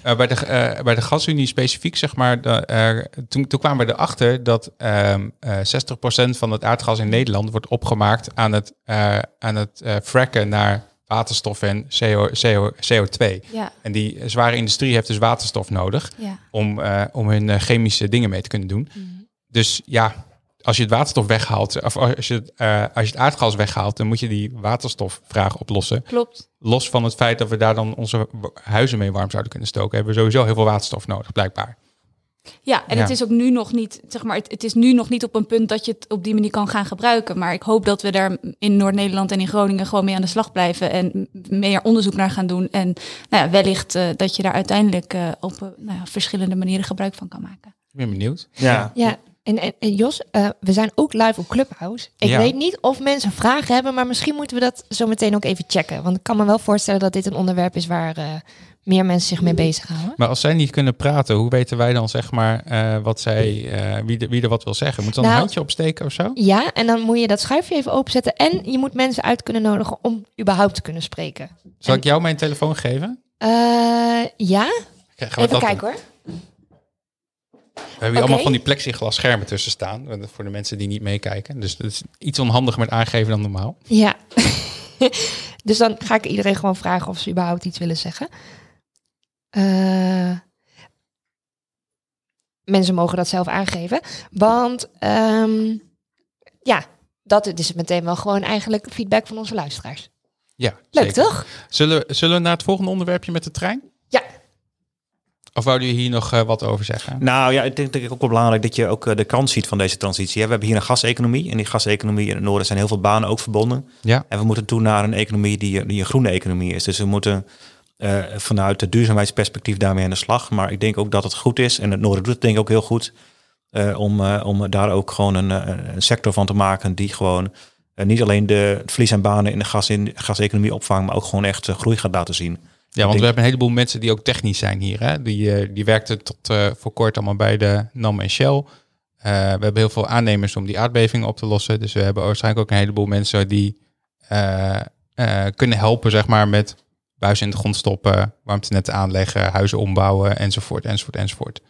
Eh, bij, de, eh, bij de gasunie specifiek, zeg maar, de, eh, toen, toen kwamen we erachter dat ehm eh 60% van het aardgas in Nederland wordt opgemaakt aan het, eh, aan het eh, fracken naar waterstof en CO, CO, CO2. Ja, En die zware industrie heeft dus waterstof nodig ja. om, eh, om hun eh, chemische dingen mee te kunnen doen. Dus ja, als je het waterstof weghaalt, of als je, het, eh, als je het aardgas weghaalt, dan moet je die waterstofvraag oplossen. Klopt. Los van het feit dat we daar dan onze huizen mee warm zouden kunnen stoken, hebben we sowieso heel veel waterstof nodig, blijkbaar. Ja, en Ja. het is ook nu nog niet, zeg maar, het, het is nu nog niet op een punt dat je het op die manier kan gaan gebruiken. Maar ik hoop dat we daar in Noord-Nederland en in Groningen gewoon mee aan de slag blijven en meer onderzoek naar gaan doen. En nou ja, wellicht eh, dat je daar uiteindelijk eh, op nou ja, verschillende manieren gebruik van kan maken. Ik ben benieuwd. Ja. Ja, en, en, en Jos, eh, we zijn ook live op Clubhouse. Ik Ja. weet niet of mensen vragen hebben, maar misschien moeten we dat zo meteen ook even checken. Want ik kan me wel voorstellen dat dit een onderwerp is waar eh, meer mensen zich mee bezighouden. Maar als zij niet kunnen praten, hoe weten wij dan zeg maar eh, wat zij, wie, de, wie er wat wil zeggen? Moet ze dan Nou- een handje opsteken of zo? Ja, en dan moet je dat schuifje even openzetten. En je moet mensen uit kunnen nodigen om überhaupt te kunnen spreken. Zal ik jou mijn telefoon geven? Ja, even kijken hoor. We hebben hier allemaal van die plexiglas schermen tussen staan. Voor de mensen die niet meekijken. Dus het is iets onhandiger met aangeven dan normaal. Ja. *laughs* dus dan ga ik iedereen gewoon vragen of ze überhaupt iets willen zeggen. Eh, mensen mogen dat zelf aangeven. Want ehm, ja, dat is meteen wel gewoon eigenlijk feedback van onze luisteraars. Ja, Leuk zeker. toch? Zullen, zullen we naar het volgende onderwerpje met de trein? Ja. Of wouden jullie hier nog eh, wat over zeggen? Nou ja, ik denk, denk ik ook wel belangrijk dat je ook eh, de kant ziet van deze transitie. hè. We hebben hier een gaseconomie. En die gaseconomie in het noorden zijn heel veel banen ook verbonden. Ja. En we moeten toe naar een economie die, die een groene economie is. Dus we moeten eh, vanuit het duurzaamheidsperspectief daarmee aan de slag. Maar ik denk ook dat het goed is, en het noorden doet het denk ik ook heel goed, om, om daar ook gewoon een, een sector van te maken die gewoon niet alleen de, verlies aan banen in de gas, in, gaseconomie opvangt, maar ook gewoon echt groei gaat laten zien. Ja, want denk- we hebben een heleboel mensen die ook technisch zijn hier. Hè? Die, eh, die werkten tot eh, voor kort allemaal bij de NAM en Shell. Eh, we hebben heel veel aannemers om die aardbevingen op te lossen. Dus we hebben waarschijnlijk ook een heleboel mensen die eh, eh, kunnen helpen, zeg maar, met buizen in de grond stoppen, warmtenetten aanleggen, huizen ombouwen, enzovoort, enzovoort, enzovoort.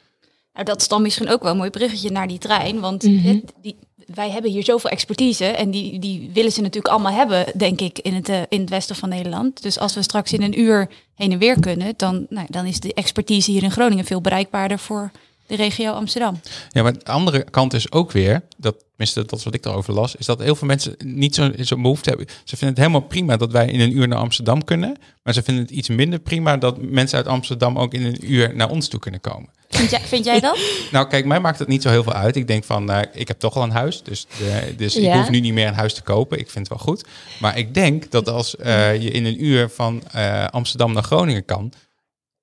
Nou, dat is dan misschien ook wel een mooi bruggetje naar die trein. Want hè, die, wij hebben hier zoveel expertise. En die, die willen ze natuurlijk allemaal hebben, denk ik, in het, eh, in het westen van Nederland. Dus als we straks in een uur heen en weer kunnen, dan, nou, dan is de expertise hier in Groningen veel bereikbaarder voor de regio Amsterdam. Ja, maar de andere kant is ook weer, dat, tenminste dat is wat ik erover las, is dat heel veel mensen niet zo'n zo behoefte hebben. Ze vinden het helemaal prima dat wij in een uur naar Amsterdam kunnen, maar ze vinden het iets minder prima dat mensen uit Amsterdam ook in een uur naar ons toe kunnen komen. Vind jij, vind jij dat? *laughs* Nou, kijk, mij maakt het niet zo heel veel uit. Ik denk van, eh, ik heb toch al een huis, dus, de, dus ik hoef nu niet meer een huis te kopen. Ik vind het wel goed. Maar ik denk dat als eh, je in een uur van eh, Amsterdam naar Groningen kan,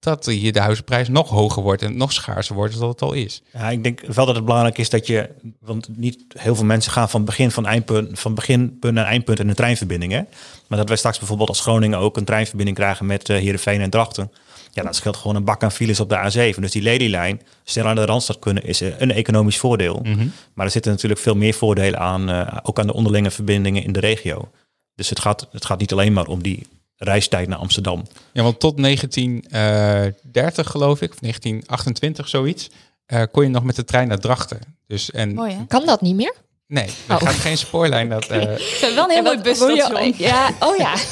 dat hier de huizenprijs nog hoger wordt en nog schaarser wordt dan het al is. Ja, ik denk wel dat het belangrijk is dat je, want niet heel veel mensen gaan van begin van eindpunt, van beginpunt naar eindpunt in een treinverbinding. Hè? Maar dat wij straks bijvoorbeeld als Groningen ook een treinverbinding krijgen met eh Heerenveen en Drachten. Ja, dat scheelt gewoon een bak aan files op de A7. Dus die Lelylijn, sneller aan de Randstad kunnen, is eh, een economisch voordeel. Mhm. Maar er zitten natuurlijk veel meer voordelen aan, eh, ook aan de onderlinge verbindingen in de regio. Dus het gaat, het gaat niet alleen maar om die reistijd naar Amsterdam. Ja, want tot 1930 geloof ik, of 1928 zoiets, eh, kon je nog met de trein naar Drachten. Dus en Mooi hè? Kan dat niet meer? nee, er Oh. gaat geen spoorlijn. Dat, eh, *laughs* Het is wel een heel En mooi busstation. Ja, oh ja. *laughs*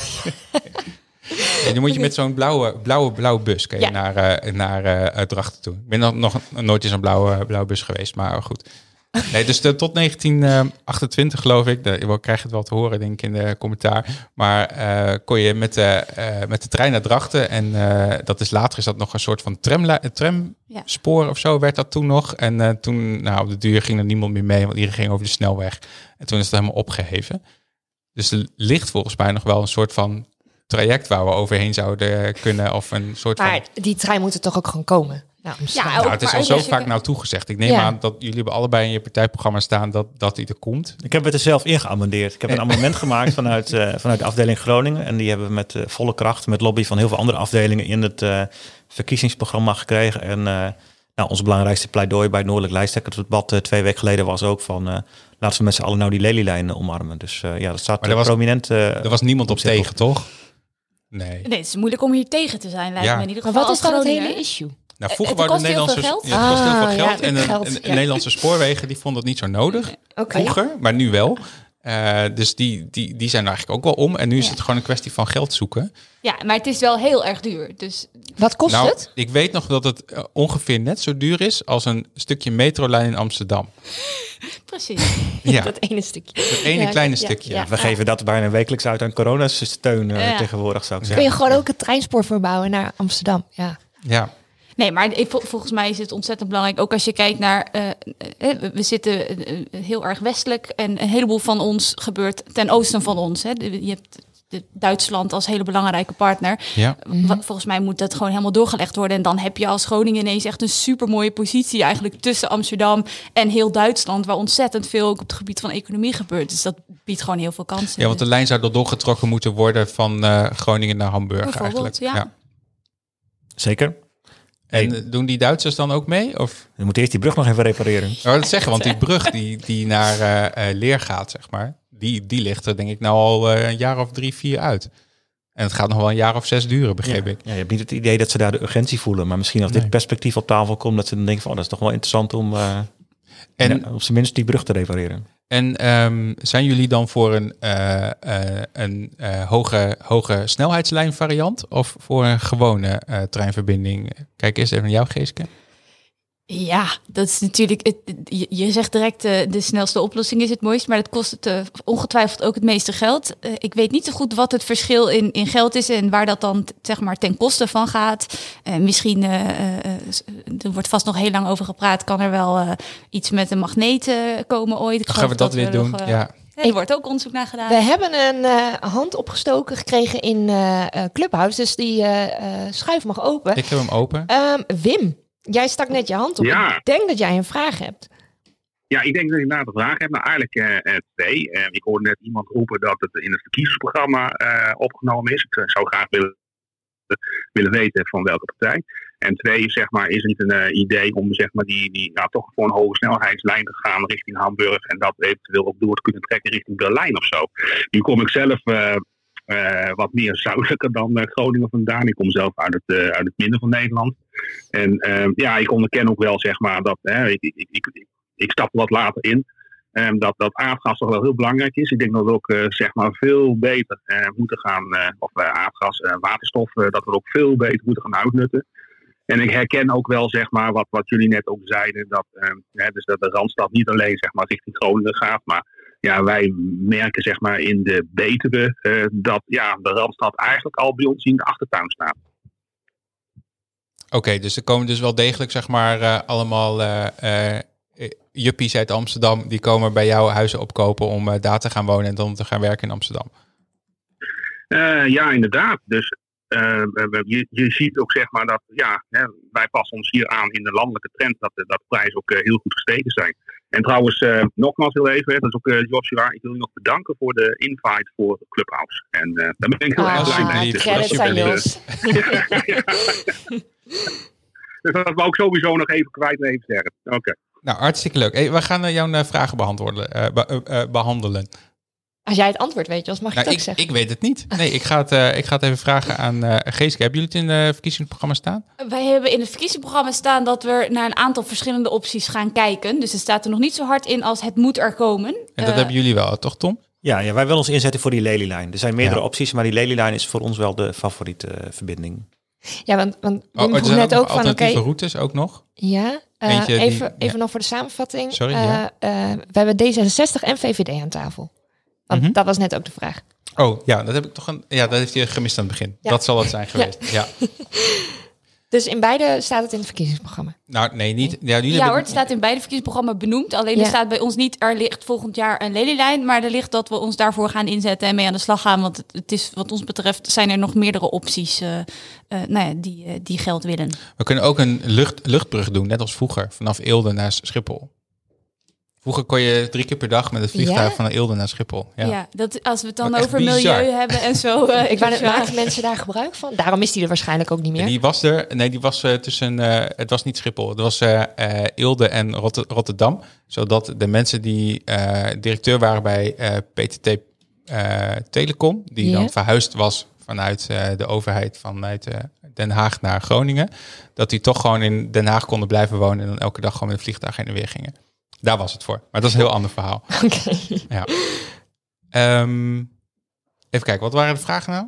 Ja, dan moet je met zo'n blauwe, blauwe, blauwe bus kan je Ja. naar, eh, naar eh, Drachten toe. Ik ben nog, nog nooit in zo'n blauwe, blauwe bus geweest, maar goed. Nee, dus de, tot 1928 geloof ik, de, ik krijg het wel te horen denk ik in de commentaar, maar eh, kon je met de, eh, met de trein naar Drachten en eh, dat is later is dat nog een soort van eh, tramspoor of zo werd dat toen nog. En eh, toen, nou op de duur ging er niemand meer mee, want iedereen ging over de snelweg. En toen is het helemaal opgeheven. Dus er ligt volgens mij nog wel een soort van traject waar we overheen zouden kunnen. Of een soort van... Maar die trein moet er toch ook gewoon komen? Ja, Nou, het is al zo vaak nou toegezegd. Ik neem Ja. aan dat jullie hebben allebei in je partijprogramma staan dat, dat die er komt. Ik heb het er zelf in geamendeerd. Ik heb een amendement gemaakt vanuit, eh, vanuit de afdeling Groningen. En die hebben we met eh, volle kracht, met lobby van heel veel andere afdelingen in het eh, verkiezingsprogramma gekregen. En eh, nou, ons belangrijkste pleidooi bij het Noordelijk Lijsttrekkersdebat uh, twee weken geleden was ook van... eh, laten we met z'n allen nou die lelielijnen omarmen. Dus eh, ja, dat staat er was- prominent. eh, Er was niemand op tegen, toch? Nee. Nee, het is moeilijk om hier tegen te zijn, lijkt Ja. me in ieder Maar wat is dan het hele issue? Nou, Het vroeger waren de Nederlandse, geld. Ja, het kost heel Ah, veel ja, geld. en de, geld, en de ja. Nederlandse spoorwegen die vonden dat niet zo nodig. *laughs* Oké. Vroeger, maar nu wel. Eh, dus die, die, die zijn er eigenlijk ook wel om. En nu is Ja. het gewoon een kwestie van geld zoeken. Ja, maar het is wel heel erg duur. Dus Wat kost nou, het? ik weet nog dat het eh, ongeveer net zo duur is als een stukje metrolijn in Amsterdam. *laughs* precies. Ja, *laughs* Dat ene stukje. dat ene Ja, kleine ja, stukje. ja. we geven dat bijna wekelijks uit aan coronasteun eh Ja. tegenwoordig, zou ik Kun zeggen. je gewoon ook het treinspoor verbouwen naar Amsterdam? Ja. Ja. Nee, maar volgens mij is het ontzettend belangrijk. Ook als je kijkt naar. eh, eh, we- zitten eh, heel erg westelijk. En een heleboel van ons gebeurt ten oosten van ons. Hè. Je hebt Duitsland als hele belangrijke partner. Ja. Wat, volgens mij moet dat gewoon helemaal doorgelegd worden. En dan heb je als Groningen ineens echt een super mooie positie. Eigenlijk tussen Amsterdam en heel Duitsland. Waar ontzettend veel ook op het gebied van economie gebeurt. Dus dat biedt gewoon heel veel kansen. ja, want de lijn zou er doorgetrokken moeten worden van eh, Groningen naar Hamburg Bijvoorbeeld, eigenlijk. ja. Zeker. En doen die Duitsers dan ook mee? Of We moeten eerst die brug nog even repareren. Ik dat zeggen, want die brug die, die naar eh, eh, Leer gaat, zeg maar, die, die ligt er denk ik nou al eh, een jaar of drie, vier uit. En het gaat nog wel een jaar of zes duren, begreep ja. ik. Ja, je hebt niet het idee dat ze daar de urgentie voelen. Maar misschien als dit perspectief op tafel komt, dat ze dan denken van, oh, dat is toch wel interessant om En, ja, op zijn minst die brug te repareren. En ehm, zijn jullie dan voor een, eh, een eh, hoge, hoge snelheidslijn variant of voor een gewone treinverbinding? Kijk eerst even naar jou, Geeske. Ja, dat is natuurlijk. Het, je, je zegt direct eh, de snelste oplossing is het mooist, maar dat kost het eh, ongetwijfeld ook het meeste geld. Eh, ik weet niet zo goed wat het verschil in, in geld is en waar dat dan t- zeg maar ten koste van gaat. Eh, misschien, eh, eh, eh, er wordt vast nog heel lang over gepraat, kan er wel eh, iets met een magneet komen ooit. Ik gaan we geloof dat weer we doen. nog, ja. Er wordt ook onderzoek naar gedaan. We hebben een eh, hand opgestoken gekregen in eh eh, Clubhouse. Dus die eh, eh, schuif mag open. Ik heb hem open. Ehm, Wim, jij stak net je hand op. Ja. Ik denk dat jij een vraag hebt. Ja, ik denk dat ik inderdaad een vraag heb. Nou, eigenlijk eh, eh, twee. Eh, ik hoorde net iemand roepen dat het in het verkiezingsprogramma opgenomen is. Ik zou graag willen willen weten van welke partij. En twee, zeg maar, is het een idee om zeg maar, die, die nou, toch voor een hoge snelheidslijn te gaan richting Hamburg. En dat eventueel ook door te kunnen trekken richting Berlijn of zo. Nu kom ik zelf eh, wat meer zuidelijker dan eh, Groningen vandaan. Ik kom zelf uit het, eh, uit het midden van Nederland. En eh, ja, ik onderken ook wel, zeg maar, dat ik, ik, ik, ik, stap wat later in. ehm, dat, dat aardgas toch wel heel belangrijk is. Ik denk dat we ook zeg maar veel beter moeten gaan, of aardgas, waterstof, dat we ook veel beter moeten gaan uitnutten. En ik herken ook wel, zeg maar, wat, wat jullie net ook zeiden, dat, ehm, hè, dus dat de Randstad niet alleen zeg maar, richting Groningen gaat, maar ja, wij merken zeg maar, in de Betuwe eh, dat ja, de Randstad eigenlijk al bij ons in de achtertuin staat. Oké, dus er komen dus wel degelijk, zeg maar, eh, allemaal eh, juppies uit Amsterdam. Die komen bij jouw huizen opkopen om daar te gaan wonen en dan te gaan werken in Amsterdam. Ja, inderdaad. Dus je, je ziet ook zeg maar dat ja, hè, wij passen ons hier aan in de landelijke trend dat, de- dat de prijzen ook heel goed gestegen zijn. En trouwens, eh, nogmaals heel even, hè, dat is ook uh, Joshua, ik wil je nog bedanken voor de invite voor Clubhouse. En eh, daar ben ik heel erg blij mee. alsjeblieft. Dus, credits dat aan is, Jos. *laughs* dus dat wou ik sowieso nog even kwijt en even zeggen. Oké. Nou, hartstikke leuk. Hey, we gaan jouw eh, vragen beantwoorden, eh, be- eh, eh, behandelen. Als jij het antwoord weet, Jos, mag je Nou, het ook ik, zeggen. ik weet het niet. Nee, ik ga het, eh, ik ga het even vragen aan eh Geeske. Hebben jullie het in het verkiezingsprogramma staan? Wij hebben in het verkiezingsprogramma staan dat we naar een aantal verschillende opties gaan kijken. Dus het staat er nog niet zo hard in als het moet er komen. En dat Eh, hebben jullie wel, toch Tom? Ja, ja, wij willen ons inzetten voor die lelielijn. Er zijn meerdere Ja. opties, maar die lelielijn is voor ons wel de favoriete verbinding. Ja, want, want Oh, Wim vroeg zijn net ook van, oké, routes ook nog. ja, eh, die- even, ja. even nog voor de samenvatting. Sorry, Eh, ja. eh, we hebben D66 en VVD aan tafel. Want Mhm. dat was net ook de vraag. Oh, ja, dat heb ik toch een. Ja, dat heeft hij gemist aan het begin. Ja. Dat zal het zijn *laughs* geweest. Ja. *laughs* Dus in beide staat het in het verkiezingsprogramma. Nou, nee, niet. Ja, hebben- hoor, het staat in beide verkiezingsprogramma's benoemd. Alleen Ja. er staat bij ons niet, er ligt volgend jaar een lelielijn. Maar er ligt dat we ons daarvoor gaan inzetten en mee aan de slag gaan. Want het, het is, wat ons betreft zijn er nog meerdere opties eh, eh, nou ja, die, eh, die geld willen. We kunnen ook een lucht, luchtbrug doen, net als vroeger, vanaf Eelde naar Schiphol. Vroeger kon je drie keer per dag met het vliegtuig Ja? van Eelde naar Schiphol. Ja. Ja, dat, als we het dan over bizar. milieu hebben en zo. *laughs* eh, Ik wou ja. maken mensen daar gebruik van? Daarom is die er waarschijnlijk ook niet meer. En die was er, nee, die was eh, tussen, eh, het was niet Schiphol, het was eh eh, Eelde en Rotte- Rotterdam. Zodat de mensen die eh, directeur waren bij eh, PTT eh, Telecom, die dan verhuisd was vanuit eh, de overheid vanuit eh, Den Haag naar Groningen, dat die toch gewoon in Den Haag konden blijven wonen en dan elke dag gewoon met een vliegtuig heen en weer gingen. Daar was het voor. Maar dat is een heel ander verhaal. *laughs* Oké. Ja. Ehm, even kijken, wat waren de vragen nou?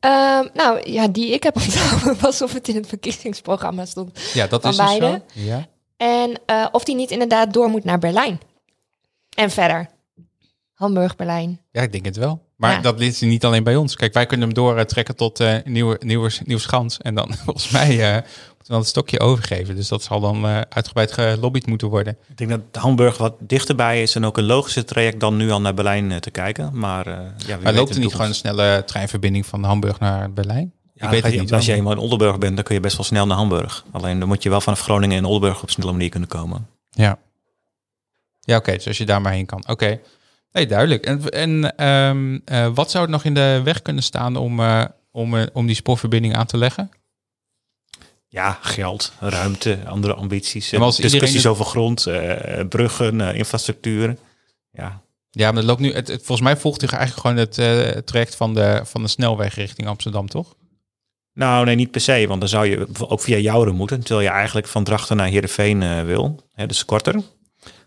Ehm, nou ja, die ik heb onthouden *laughs* was of het in het verkiezingsprogramma stond. Ja, dat is dus beide? zo. Ja. En eh, of die niet inderdaad door moet naar Berlijn. En verder. Hamburg, Berlijn. Ja, ik denk het wel. Maar Ja. dat is niet alleen bij ons. Kijk, wij kunnen hem doortrekken tot eh nieuwe, nieuwe, Nieuwschans. En dan *laughs* volgens mij eh, dan het stokje overgeven. Dus dat zal dan eh, uitgebreid gelobbyd moeten worden. Ik denk dat Hamburg wat dichterbij is en ook een logischer traject dan nu al naar Berlijn eh, te kijken. Maar, eh, ja, Maar loopt er niet gewoon een snelle treinverbinding van Hamburg naar Berlijn? Ja, ik weet het als je- niet. Als je eenmaal in Oldenburg bent, dan kun je best wel snel naar Hamburg. Alleen dan moet je wel vanaf Groningen en Oldenburg op snelle manier kunnen komen. Ja, ja oké. dus als je daar maar heen kan. Oké. Nee, duidelijk. En, en ehm, eh, wat zou er nog in de weg kunnen staan om, om, om die spoorverbinding aan te leggen? Ja, geld, ruimte, andere ambities. Ja, maar als eh, discussies iedereen over grond, eh, bruggen, eh, infrastructuur. Ja, Ja, maar dat loopt nu. Het, het- volgens mij volgt hij eigenlijk gewoon het eh, traject van de, van de snelweg richting Amsterdam, toch? Nou, nee, niet per se. Want dan zou je ook via Jouren moeten. Terwijl je eigenlijk van Drachten naar Heerenveen eh, wil. Hè, dus korter.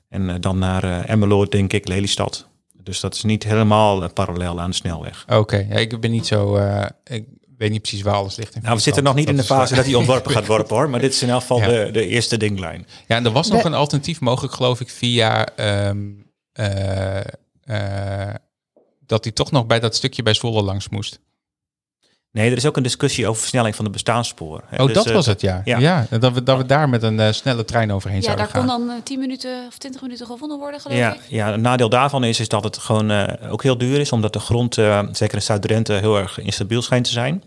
En eh, dan naar eh Emmeloord, denk ik, Lelystad. Dus dat is niet helemaal eh, parallel aan de snelweg. Oké, ja, ik ben niet zo. eh, ik weet niet precies waar alles ligt. In Nou, we zitten nog niet in de fase dat die ontworpen gaat worden hoor. Maar dit is in elk geval Ja. de, de eerste dinglijn. Ja, en er was nog een alternatief mogelijk, geloof ik, via. ehm, eh, eh, dat hij toch nog bij dat stukje bij Zwolle langs moest. Nee, er is ook een discussie over versnelling van de bestaanspoor. hè. Oh, Dus, dat eh, was het, ja. Ja, ja. dat, we, dat we daar met een eh, snelle trein overheen Ja, zouden daar gaan. kon dan eh, 10 minuten of 20 minuten gevonden worden, geloof Ja, ik. ja, een nadeel daarvan is, is dat het gewoon eh, ook heel duur is, omdat de grond, eh, zeker in Zuid-Drenthe, heel erg instabiel schijnt te zijn.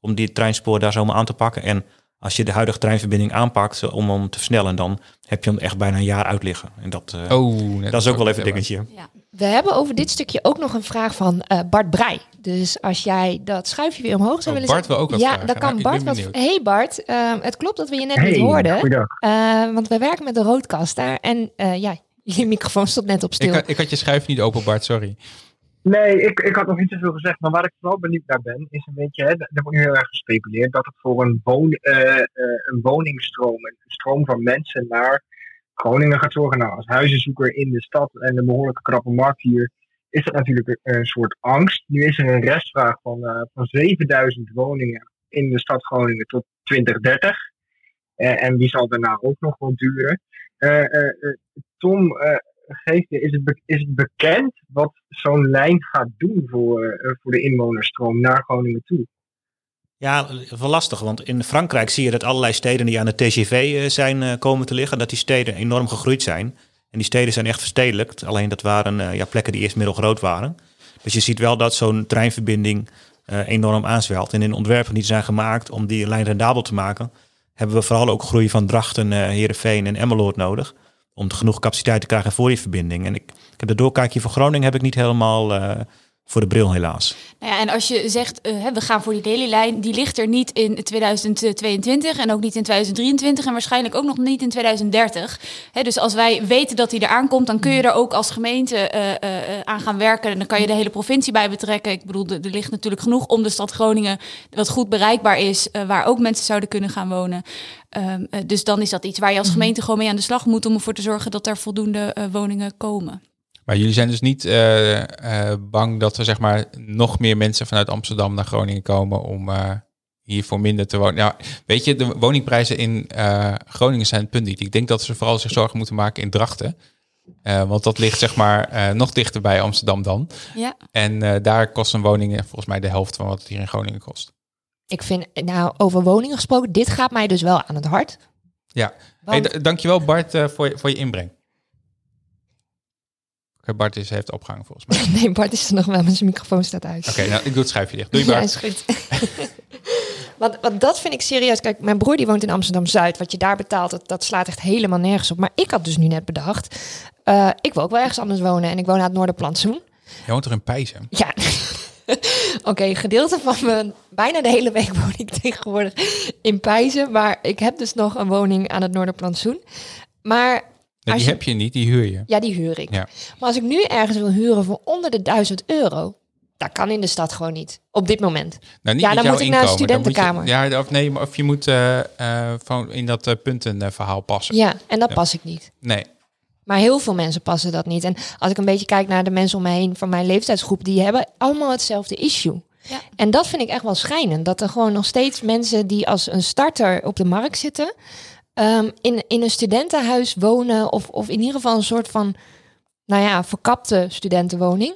Om die treinspoor daar zomaar aan te pakken. En Als je de huidige treinverbinding aanpakt eh, om hem te versnellen, dan heb je hem echt bijna een jaar uit liggen. En dat, eh, Oh, dat is ook wel even een dingetje. We hebben over dit stukje ook nog een vraag van eh, Bart Breij. Dus als jij dat schuifje weer omhoog zou Oh, willen Bart wil ook wat Ja, vragen. dan kan Nou, ik Bart wat... Hey Bart, ehm, het klopt dat we je net Hey, niet hoorden. goeiedag. Eh, want we werken met de roodkast daar. En eh, ja, je microfoon stond net op Ik, stil. had- ik had je schuif niet open, Bart, sorry. Nee, ik, ik had nog niet zoveel gezegd, maar waar ik vooral benieuwd naar ben, is een beetje, hè, er wordt nu heel erg gespeculeerd dat het voor een, woon, eh, eh, een woningstroom, een stroom van mensen naar Groningen gaat zorgen. Nou, als huizenzoeker in de stad en een behoorlijke krappe markt hier, is dat natuurlijk een, soort angst. Nu is er een restvraag van, eh, van 7000 woningen in de stad Groningen tot 2030. Eh, en die zal daarna ook nog wel duren. Tom, geeft, is het, is het bekend wat zo'n lijn gaat doen voor, eh, voor de inwonerstroom naar Groningen toe? Ja, wel lastig, want in Frankrijk zie je dat allerlei steden die aan de TGV eh, zijn eh, komen te liggen, dat die steden enorm gegroeid zijn. En die steden zijn echt verstedelijkt, alleen dat waren ja, plekken die eerst middelgroot waren. Dus je ziet wel dat zo'n treinverbinding enorm aanzwelt. En in ontwerpen die zijn gemaakt om die lijn rendabel te maken, hebben we vooral ook groei van Drachten, eh Heerenveen en Emmeloord nodig. Om genoeg capaciteit te krijgen voor die verbinding. En ik, heb de doorkijkje van Groningen heb ik niet helemaal eh, voor de bril helaas. Nou ja, en als je zegt, eh, we gaan voor die dailylijn, die ligt er niet in 2022 en ook niet in 2023 en waarschijnlijk ook nog niet in 2030. Hè, dus als wij weten dat die eraan komt, dan kun je er ook als gemeente eh, eh, aan gaan werken. En dan kan je de hele provincie bij betrekken. Ik bedoel, er ligt natuurlijk genoeg om de stad Groningen wat goed bereikbaar is, waar ook mensen zouden kunnen gaan wonen. Ehm, eh, dus dan is dat iets waar je als gemeente gewoon mee aan de slag moet om ervoor te zorgen dat er voldoende woningen komen. Maar jullie zijn dus niet eh, eh, bang dat er zeg maar nog meer mensen vanuit Amsterdam naar Groningen komen om eh, hier voor minder te wonen. Nou, weet je, de woningprijzen in Groningen zijn het punt niet. Ik denk dat ze vooral zich zorgen moeten maken in Drachten. Want dat ligt zeg maar nog dichter bij Amsterdam dan. Ja. En daar kost een woning volgens mij de helft van wat het hier in Groningen kost. Ik vind, nou, over woningen gesproken, dit gaat mij dus wel aan het hart. Ja. Want- dankjewel Bart voor, je, voor je inbreng. Oké, Bart is, heeft opgehangen volgens mij. *laughs* nee, Bart is er nog wel, maar zijn microfoon staat uit. Oké, nou ik doe het schuifje dicht. Doei Ja, Bart. is goed. *laughs* want, want dat vind ik serieus. Kijk, mijn broer die woont in Amsterdam-Zuid. Wat je daar betaalt, dat, dat slaat echt helemaal nergens op. Maar ik had dus nu net bedacht, eh, ik wil ook wel ergens anders wonen. En ik woon aan het Noorderplantsoen. Je woont toch in Pijzen? Ja, *laughs* oké, een gedeelte van mijn... Bijna de hele week woon ik tegenwoordig in Pijzen. Maar ik heb dus nog een woning aan het Noorderplantsoen. Maar Nee, die je- heb je niet, die huur je. ja, die huur ik. Ja. Maar als ik nu ergens wil huren voor onder de 1000 euro... Dat kan in de stad gewoon niet. Op dit moment. Nou, niet Ja, dan moet ik naar een je- studentenkamer. ja, of nee, maar of je moet eh, eh, van in dat eh, puntenverhaal passen. Ja, en dat Ja. pas ik niet. Nee. Maar heel veel mensen passen dat niet. En als ik een beetje kijk naar de mensen om me heen van mijn leeftijdsgroep, die hebben allemaal hetzelfde issue. Ja. En dat vind ik echt wel schijnend. Dat er gewoon nog steeds mensen die als een starter op de markt zitten, ehm, in, in een studentenhuis wonen. Of, of in ieder geval een soort van, nou ja, verkapte studentenwoning.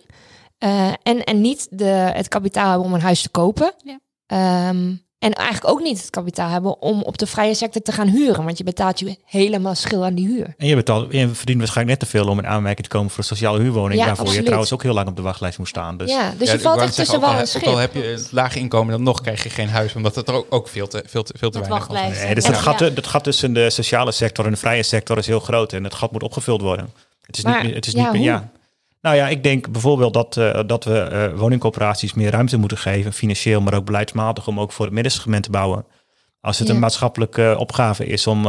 Eh, en, en niet de, het kapitaal hebben om een huis te kopen. Ja. Ehm, en eigenlijk ook niet het kapitaal hebben om op de vrije sector te gaan huren. Want je betaalt je helemaal schil aan die huur. En je, betaalt, je verdient waarschijnlijk net te veel om in aanmerking te komen voor een sociale huurwoning. Ja, waarvoor je trouwens ook heel lang op de wachtlijst moet staan. Dus ja, dus Ja, je valt echt tussen ook wal al, en heb- Ook al schip. heb je het lage inkomen, dan nog krijg je geen huis. Omdat het er ook, ook veel te, veel te, veel te weinig was. wachtlijst. Nee, dus Ja. dat, gat, Ja. dat gat tussen de sociale sector en de vrije sector is heel groot. En het gat moet opgevuld worden. Het is Maar, niet, meer- het is ja, niet meer, hoe? ja. Nou ja, ik denk bijvoorbeeld dat, eh, dat we eh, woningcorporaties meer ruimte moeten geven. Financieel, maar ook beleidsmatig. Om ook voor het middensegment te bouwen. Als het Ja. een maatschappelijke eh, opgave is om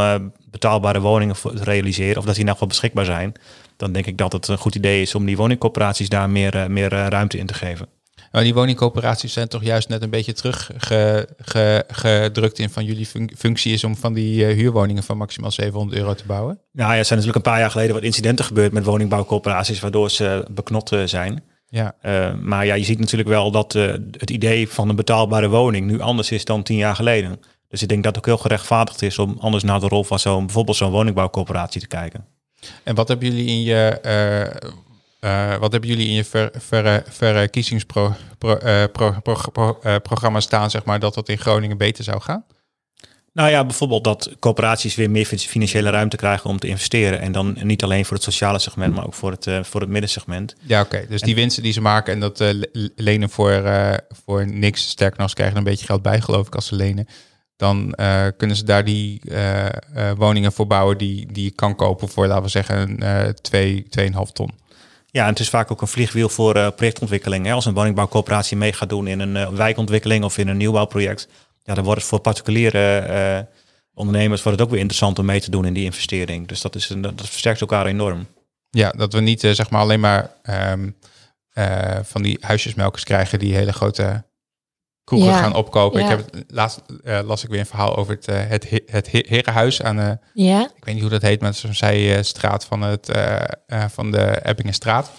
betaalbare woningen te realiseren. Of dat die nou wel beschikbaar zijn. Dan denk ik dat het een goed idee is om die woningcorporaties daar meer, meer ruimte in te geven. Maar die woningcoöperaties zijn toch juist net een beetje teruggedrukt in van jullie fun- functie is om van die eh, huurwoningen van maximaal 700 euro te bouwen. Nou ja, er zijn natuurlijk een paar jaar geleden wat incidenten gebeurd met woningbouwcorporaties. Waardoor ze beknot eh, zijn. Ja. Uh, maar ja, je ziet natuurlijk wel dat uh, het idee van een betaalbare woning nu anders is dan tien jaar geleden. Dus ik denk dat het ook heel gerechtvaardigd is om anders naar de rol van zo'n bijvoorbeeld zo'n woningbouwcorporatie te kijken. En wat hebben jullie in je, uh, uh, wat hebben jullie in je ver, ver, verkiezingspro, pro, uh, pro, pro, pro, programma staan, zeg maar, dat dat in Groningen beter zou gaan? Nou ja, bijvoorbeeld dat corporaties weer meer financiële ruimte krijgen om te investeren. En dan niet alleen voor het sociale segment, maar ook voor het, uh, voor het middensegment. Ja, oké. Okay. Dus die winsten die ze maken en dat uh, lenen voor, uh, voor niks. Sterker nog, ze krijgen een beetje geld bij, geloof ik, als ze lenen. dan eh, kunnen ze daar die eh, eh, woningen voor bouwen die, die je kan kopen voor, laten we zeggen, een eh 2, 2,5 ton. Ja, en het is vaak ook een vliegwiel voor eh, projectontwikkeling. Hè. Als een woningbouwcoöperatie mee gaat doen in een eh, wijkontwikkeling of in een nieuwbouwproject, ja, dan wordt het voor particuliere eh, ondernemers wordt het ook weer interessant om mee te doen in die investering. Dus dat, is een, dat versterkt elkaar enorm. Ja, dat we niet zeg maar alleen maar ehm, eh, van die huisjesmelkers krijgen die hele grote kroegen Ja, gaan opkopen. ja. Ik heb laatst eh, las ik weer een verhaal over het, eh, het, he- het he- herenhuis aan de, Ja, ik weet niet hoe dat heet, maar het is zo'n zijstraat van, het, eh, eh, van de Ebbingenstraat.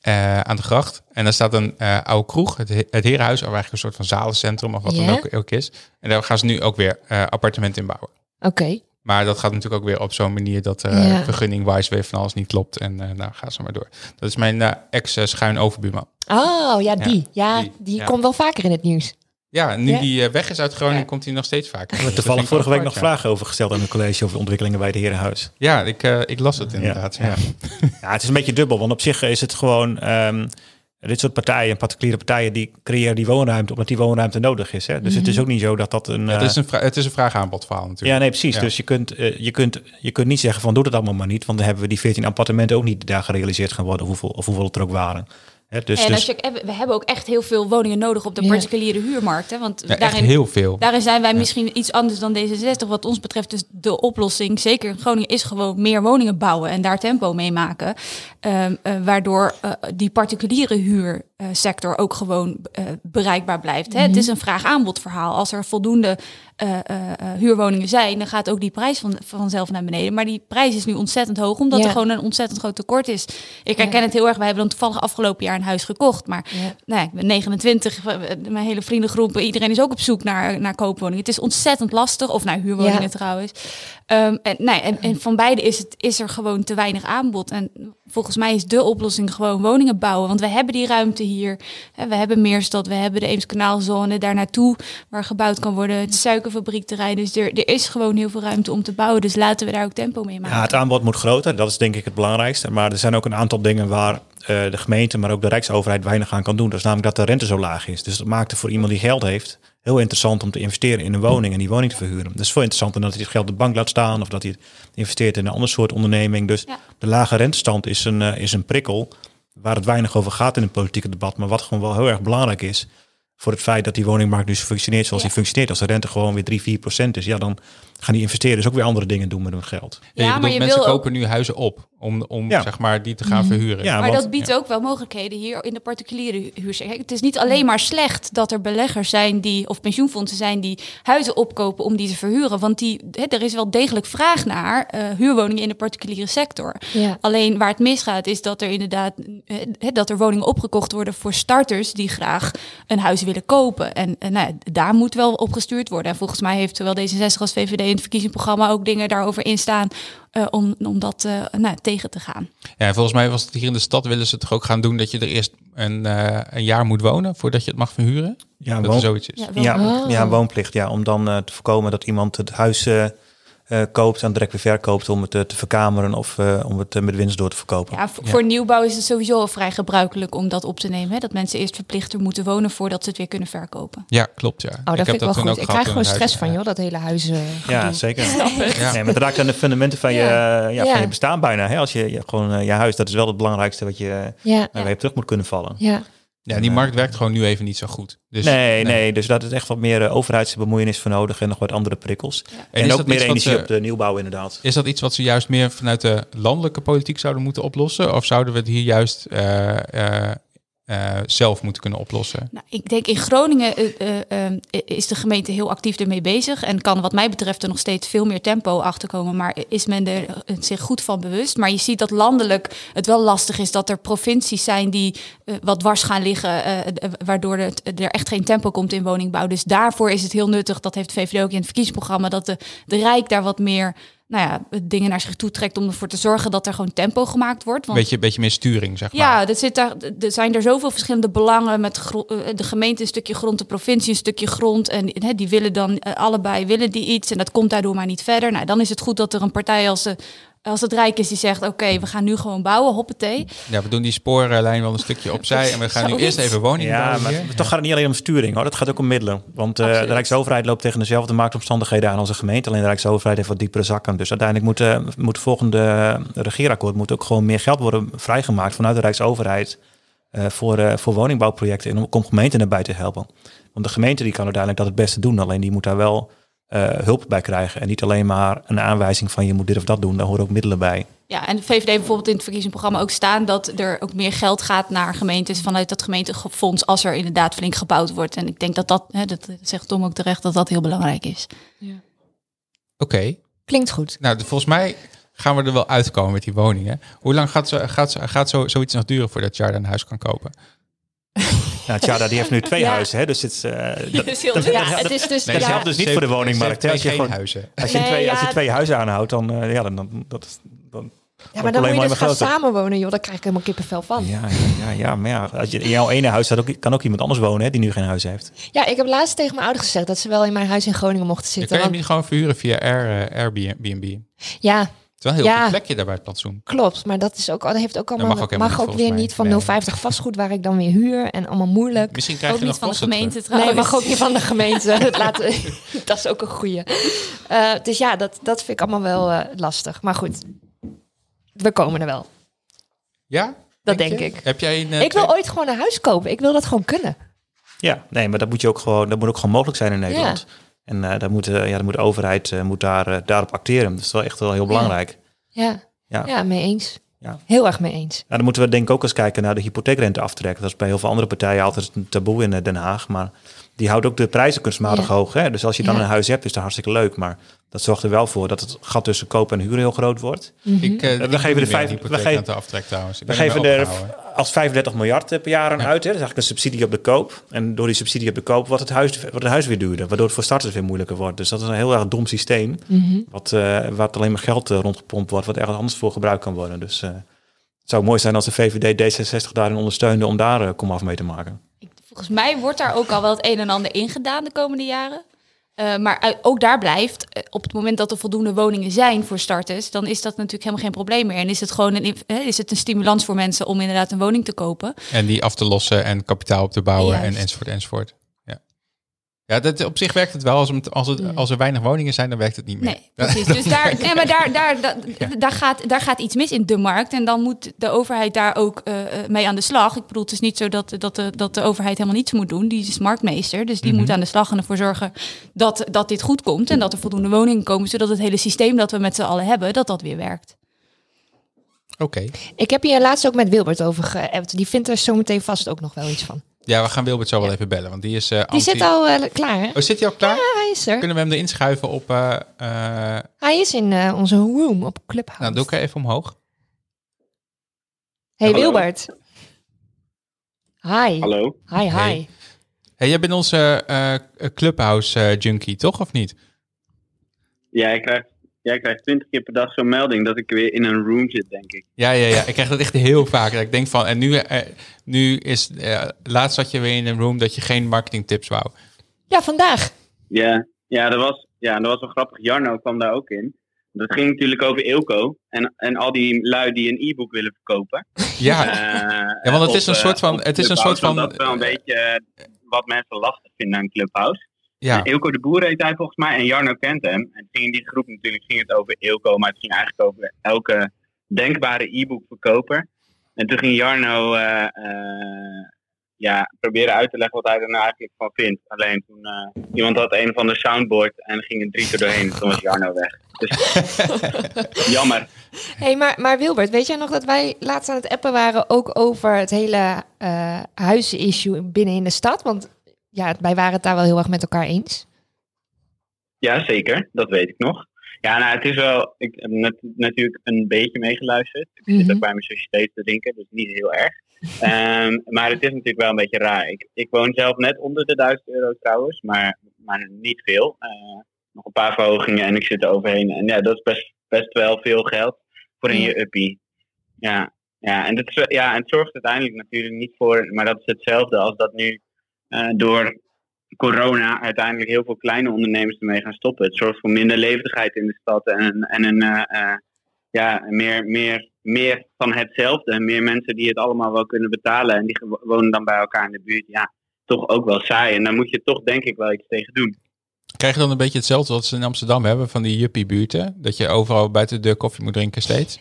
eh, aan de gracht. En daar staat een eh, oude kroeg, het, he- het herenhuis, of eigenlijk een soort van zalencentrum of wat dan ook, ook is. En daar gaan ze nu ook weer eh, appartementen in bouwen. oké. Maar dat gaat natuurlijk ook weer op zo'n manier dat eh Ja. vergunning-wise weer van alles niet klopt. En eh nou, ga ze maar door. Dat is mijn eh, ex-schuin overbuurman. Oh, ja, die. Ja, die, die, ja. komt wel vaker in het nieuws. Ja, nu Ja. die eh, weg is uit Groningen, Ja. komt hij nog steeds vaker. Ik heb Dat toevallig vorige week nog vragen over gesteld aan het college over de ontwikkelingen bij het Herenhuis. Ja, ik, eh, ik las het inderdaad. Ja. Ja. Ja, het is een beetje dubbel, want op zich is het gewoon... ehm, dit soort partijen, particuliere partijen, die creëren die woonruimte omdat die woonruimte nodig is. Hè? Dus het is ook niet zo dat dat een... Ja, het, eh, is een vra- het is een vraag-aanbod verhaal natuurlijk. Ja, nee, precies. Ja. Dus je kunt, eh, je, kunt, je kunt niet zeggen van doe dat allemaal maar niet. Want dan hebben we die 14 appartementen ook niet daar gerealiseerd gaan worden. Hoeveel, of hoeveel het er ook waren. Dus, en dus, als je, we hebben ook echt heel veel woningen nodig op de Ja. particuliere huurmarkt. Hè? Want Ja, echt daarin, heel veel. daarin zijn wij misschien iets anders dan D66. Wat ons betreft dus de oplossing, zeker in Groningen, is gewoon meer woningen bouwen en daar tempo mee maken. Ehm, eh, waardoor eh, die particuliere huursector ook gewoon eh, bereikbaar blijft. Hè? Het is een vraag-aanbod verhaal. Als er voldoende eh, eh, eh, huurwoningen zijn, dan gaat ook die prijs van, vanzelf naar beneden. Maar die prijs is nu ontzettend hoog, omdat Ja. er gewoon een ontzettend groot tekort is. Ik herken het heel erg. Wij hebben dan toevallig afgelopen jaar een huis gekocht. Maar Ja. nou, ik ben 29, mijn hele vriendengroep, iedereen is ook op zoek naar, naar koopwoningen. Het is ontzettend lastig, of naar huurwoningen trouwens. Ehm, en, ja, en, en van beide is, het, is er gewoon te weinig aanbod. En volgens mij is de oplossing gewoon woningen bouwen. Want we hebben die ruimte hier. We hebben Meerstad, we hebben de Eemskanaalzone daar naartoe waar gebouwd kan worden. Het suikerfabriekterrein. Dus er, er is gewoon heel veel ruimte om te bouwen. Dus laten we daar ook tempo mee maken. ja, het aanbod moet groter. Dat is denk ik het belangrijkste. Maar er zijn ook een aantal dingen waar eh, de gemeente, maar ook de Rijksoverheid weinig aan kan doen. Dat is namelijk dat de rente zo laag is. Dus dat maakt het voor iemand die geld heeft heel interessant om te investeren in een woning en die woning te verhuren. Dat is veel interessanter dan dat hij het geld op de bank laat staan of dat hij het investeert in een ander soort onderneming. Dus Ja. de lage rentestand is een, eh, is een prikkel waar het weinig over gaat in het politieke debat, maar wat gewoon wel heel erg belangrijk is voor het feit dat die woningmarkt dus functioneert zoals Ja. die functioneert. Als de rente gewoon weer 3, 4 procent is, ja, dan gaan die investeerders ook weer andere dingen doen met hun geld. Ja, je Ja, bedoelt, mensen wil ook- kopen nu huizen op om, om Ja. zeg maar, die te gaan verhuren. Ja, maar want- dat biedt ook wel mogelijkheden hier in de particuliere huursector. Het is niet alleen maar slecht dat er beleggers zijn die, of pensioenfondsen zijn die huizen opkopen om die te verhuren. Want die, hè, er is wel degelijk vraag naar eh, huurwoningen in de particuliere sector. Ja. Alleen waar het misgaat is dat er inderdaad eh, hè, dat er woningen opgekocht worden voor starters die graag een huis willen kopen. En, en nou, ja, daar moet wel op gestuurd worden. En volgens mij heeft zowel D66 als VVD in het verkiezingsprogramma ook dingen daarover in staan eh, om, om dat eh, nou, tegen te gaan. Ja, volgens mij was het hier in de stad willen ze toch ook gaan doen dat je er eerst een, eh, een jaar moet wonen voordat je het mag verhuren. Ja, dat woon- er zoiets is. Ja, Ja, Oh. ja, woonplicht. Ja, om dan te voorkomen dat iemand het huis eh, eh, koopt en direct weer verkoopt om het eh, te verkameren of eh, om het met winst door te verkopen. Ja, voor, voor nieuwbouw is het sowieso al vrij gebruikelijk om dat op te nemen. Hè? Dat mensen eerst verplicht er moeten wonen voordat ze het weer kunnen verkopen. Ja, klopt. Ja. Oh, dat vind ik wel goed. ook Ik krijg gewoon stress huis. van, joh, dat hele huis. eh, Ja, zeker. Ja. Nee, maar het raakt aan de fundamenten van je, ja. Ja. van je bestaan bijna. Hè? Als je, je gewoon je huis, dat is wel het belangrijkste wat je, waar je terug moet kunnen vallen. ja. Ja, die markt werkt gewoon nu even niet zo goed. Dus, nee, nee, dus daar is echt wat meer eh, overheidsbemoeienis voor nodig en nog wat andere prikkels. En, is ook dat meer iets wat energie ze- op de nieuwbouw inderdaad. Is dat iets wat ze juist meer vanuit de landelijke politiek zouden moeten oplossen? Of zouden we het hier juist eh, eh, eh, zelf moeten kunnen oplossen? Nou, ik denk in Groningen eh, eh, eh, is de gemeente heel actief ermee bezig. En kan wat mij betreft er nog steeds veel meer tempo achter komen. Maar is men er zich goed van bewust. Maar je ziet dat landelijk het wel lastig is dat er provincies zijn die wat dwars gaan liggen. waardoor het, er echt geen tempo komt in woningbouw. Dus daarvoor is het heel nuttig, dat heeft VVD ook in het verkiezingsprogramma, dat de, de Rijk daar wat meer nou ja, dingen naar zich toe trekt om ervoor te zorgen dat er gewoon tempo gemaakt wordt. Want Beetje, beetje meer sturing, zeg maar. ja, er, zit daar, er zijn er zoveel verschillende belangen met eh, de gemeente een stukje grond, de provincie een stukje grond. En die willen dan eh, allebei willen die iets en dat komt daardoor maar niet verder. Nou, dan is het goed dat er een partij als de als het Rijk is die zegt, oké, we gaan nu gewoon bouwen, hoppatee. Ja, we doen die spoorlijn wel een stukje *laughs* opzij. En we gaan nu eerst even woningen Ja, bouwen maar hier. toch gaat het niet alleen om sturing hoor. Dat gaat ook om middelen. Want eh, de. Rijksoverheid loopt tegen dezelfde marktomstandigheden aan als de gemeente. Alleen de Rijksoverheid heeft wat diepere zakken. Dus uiteindelijk moet, eh, moet het volgende eh, regeerakkoord moet ook gewoon meer geld worden vrijgemaakt vanuit de Rijksoverheid. eh, voor, eh, voor woningbouwprojecten en om, om gemeenten erbij te helpen. Want de gemeente die kan uiteindelijk dat het beste doen. Alleen die moet daar wel eh, hulp bij krijgen. En niet alleen maar een aanwijzing van je moet dit of dat doen. Daar horen ook middelen bij. Ja, en de VVD bijvoorbeeld in het verkiezingsprogramma ook staan dat er ook meer geld gaat naar gemeentes vanuit dat gemeentefonds als er inderdaad flink gebouwd wordt. En ik denk dat dat, hè, dat zegt Tom ook terecht, dat dat heel belangrijk is. Oké. Klinkt goed. Nou, de- volgens mij gaan we er wel uitkomen met die woningen. Hoe lang gaat, zo, gaat, zo- gaat zo, zoiets nog duren voordat Jarda een huis kan kopen? *laughs* Nou, Tjada, die heeft nu twee Ja. huizen. Hè, dus het *laughs* is, eh, dat, heel- Ja, het is dus... dat ja, helpt dus niet voor de woningmarkt. hè. Als je, geen gewoon, huizen. als je, Nee, twee, als je twee huizen aanhoudt, dan, eh, ja, dan, dan, dat, dan ja, maar dan moet je dus gaan groter. samenwonen, joh. Daar krijg ik helemaal kippenvel van. Ja, ja, ja, maar ja, als je, in jouw ene huis staat ook, kan ook iemand anders wonen hè, die nu geen huis heeft. Ja, ik heb laatst tegen mijn ouders gezegd dat ze wel in mijn huis in Groningen mochten Dan zitten. kan je hem want- niet gewoon verhuren via Air, eh, Airbnb. ja, Het is wel een heel Ja. goed plekje daar bij het plantsoen. klopt. Maar dat, is ook, dat heeft ook allemaal, mag mag ook niet, weer mij. niet van Nee. 050 vastgoed waar ik dan weer huur. En allemaal moeilijk. Misschien krijg Ook je niet nog van de gemeente terug. trouwens. Nee, mag ook niet van de gemeente. *laughs* Dat, laten, *laughs* dat is ook een goeie. Eh, dus ja, dat, dat vind ik allemaal wel eh, lastig. Maar goed, we komen er wel. Ja? Dat denk ik. Heb jij een... eh, Ik wil twee- ooit gewoon een huis kopen. Ik wil dat gewoon kunnen. Ja, nee, maar dat moet, je ook gewoon, dat moet ook gewoon mogelijk zijn in Nederland. En eh daar moet, eh, ja, moet de overheid eh, moet daar, daarop acteren. Dat is wel echt wel heel belangrijk. Ja, Ja. ja. mee eens. Ja. Heel erg mee eens. Nou, dan moeten we denk ik ook eens kijken naar de hypotheekrenteaftrek. Dat is bij heel veel andere partijen altijd een taboe in Den Haag. Maar die houdt ook de prijzen kunstmatig Ja. hoog. Hè? Dus als je dan Ja. een huis hebt, is dat hartstikke leuk. Maar dat zorgt er wel voor dat het gat tussen koop en huur heel groot wordt. Ik, eh, We ik geven de vijf- we geven- aan te aftrek trouwens. Ik We geven er als 35 miljard eh, per jaar aan Ja. uit. Hè? Dat is eigenlijk een subsidie op de koop. En door die subsidie op de koop wordt het huis, wordt het huis weer duurder. Waardoor het voor starters weer moeilijker wordt. Dus dat is een heel erg dom systeem. Mhm. Wat, eh wat alleen maar geld eh, rondgepompt wordt. Wat ergens anders voor gebruikt kan worden. Dus eh, het zou mooi zijn als de VVD D66 daarin ondersteunde om daar eh, komaf mee te maken. Volgens mij wordt daar ook al wel het een en ander in gedaan de komende jaren. Eh, maar uit- ook daar blijft, eh, op het moment dat er voldoende woningen zijn voor starters, dan is dat natuurlijk helemaal geen probleem meer. En is het gewoon een, is het een stimulans voor mensen om inderdaad een woning te kopen. En die af te lossen en kapitaal op te bouwen en enzovoort enzovoort. Ja, dat, op zich werkt het wel. Als, het, als, het, als er weinig woningen zijn, dan werkt het niet meer. Nee, *laughs* precies. Dus daar, nee, maar daar, daar, daar, daar, gaat, daar gaat iets mis in de markt. En dan moet de overheid daar ook eh, eh, mee aan de slag. Ik bedoel, het is niet zo dat, dat, de, dat de overheid helemaal niets moet doen. Die is marktmeester. Dus die Mhm. moet aan de slag en ervoor zorgen dat, dat dit goed komt. En dat er voldoende woningen komen. Zodat het hele systeem dat we met z'n allen hebben, dat dat weer werkt. Oké. Ik heb hier laatst ook met Wilbert over geappt. Die vindt er zometeen vast ook nog wel iets van. Ja, we gaan Wilbert zo wel even bellen, want die is eh Die zit al eh, klaar, hè? Oh, zit hij al klaar? Ja, hij is er. Kunnen we hem erin schuiven op... eh, eh, Hij is in eh, onze room op Clubhouse. nou, doe ik even omhoog. Hey Hallo. Wilbert. Hi. Hallo? Hi, hi. Hey. Hey, jij bent onze eh, Clubhouse junkie, toch? Of niet? Ja, jij krijgt, jij krijgt twintig keer per dag zo'n melding dat ik weer in een room zit, denk ik. Ja, ja, ja. Ik krijg dat echt heel vaak. Dat ik denk van, en nu, eh, nu is, eh, laatst zat je weer in een room dat je geen marketingtips wou. Ja, vandaag. Ja, ja, dat was, ja, dat was wel grappig. Jarno kwam daar ook in. Dat ging natuurlijk over Eelco en, en al die lui die een e-book willen verkopen. Ja, Eh, Ja, want het op, is een soort van- het is een soort van- Dat is wel een beetje wat mensen lastig vinden aan Clubhouse. Ja. De Boer heet hij volgens mij en Jarno kent hem. En het ging in die groep natuurlijk ging het over Eelco, maar het ging eigenlijk over elke denkbare e-book verkoper. En toen ging Jarno eh, eh, ja, proberen uit te leggen wat hij er nou eigenlijk van vindt. Alleen toen eh, iemand had een van de soundboard en er ging een drie keer doorheen. Toen was Jarno weg. Dus, *laughs* jammer. hey, maar, maar Wilbert, weet jij nog dat wij laatst aan het appen waren ook over het hele eh huizen-issue binnen in de stad? Want ja, wij waren het daar wel heel erg met elkaar eens. Ja, zeker. Dat weet ik nog. Ja, nou, het is wel. Ik heb net, natuurlijk een beetje meegeluisterd. Ik zit Mhm. ook bij mijn sociëteit te drinken, dus niet heel erg. *laughs* Ehm, maar het is natuurlijk wel een beetje raar. Ik, ik woon zelf net onder de 1000 euro trouwens, maar, maar niet veel. Eh, nog een paar verhogingen en ik zit er overheen. En ja, dat is best, best wel veel geld voor in je uppie. Ja, ja, en dat, ja, en het zorgt uiteindelijk natuurlijk niet voor, maar dat is hetzelfde als dat nu door corona uiteindelijk heel veel kleine ondernemers ermee gaan stoppen. Het zorgt voor minder levendigheid in de stad en, en een, eh, eh, ja, meer, meer, meer van hetzelfde. En meer mensen die het allemaal wel kunnen betalen. En die wonen dan bij elkaar in de buurt. Ja, toch ook wel saai. En daar moet je toch denk ik wel iets tegen doen. Krijg je dan een beetje hetzelfde wat ze in Amsterdam hebben van die juppie-buurten? Dat je overal buiten de deur koffie moet drinken steeds?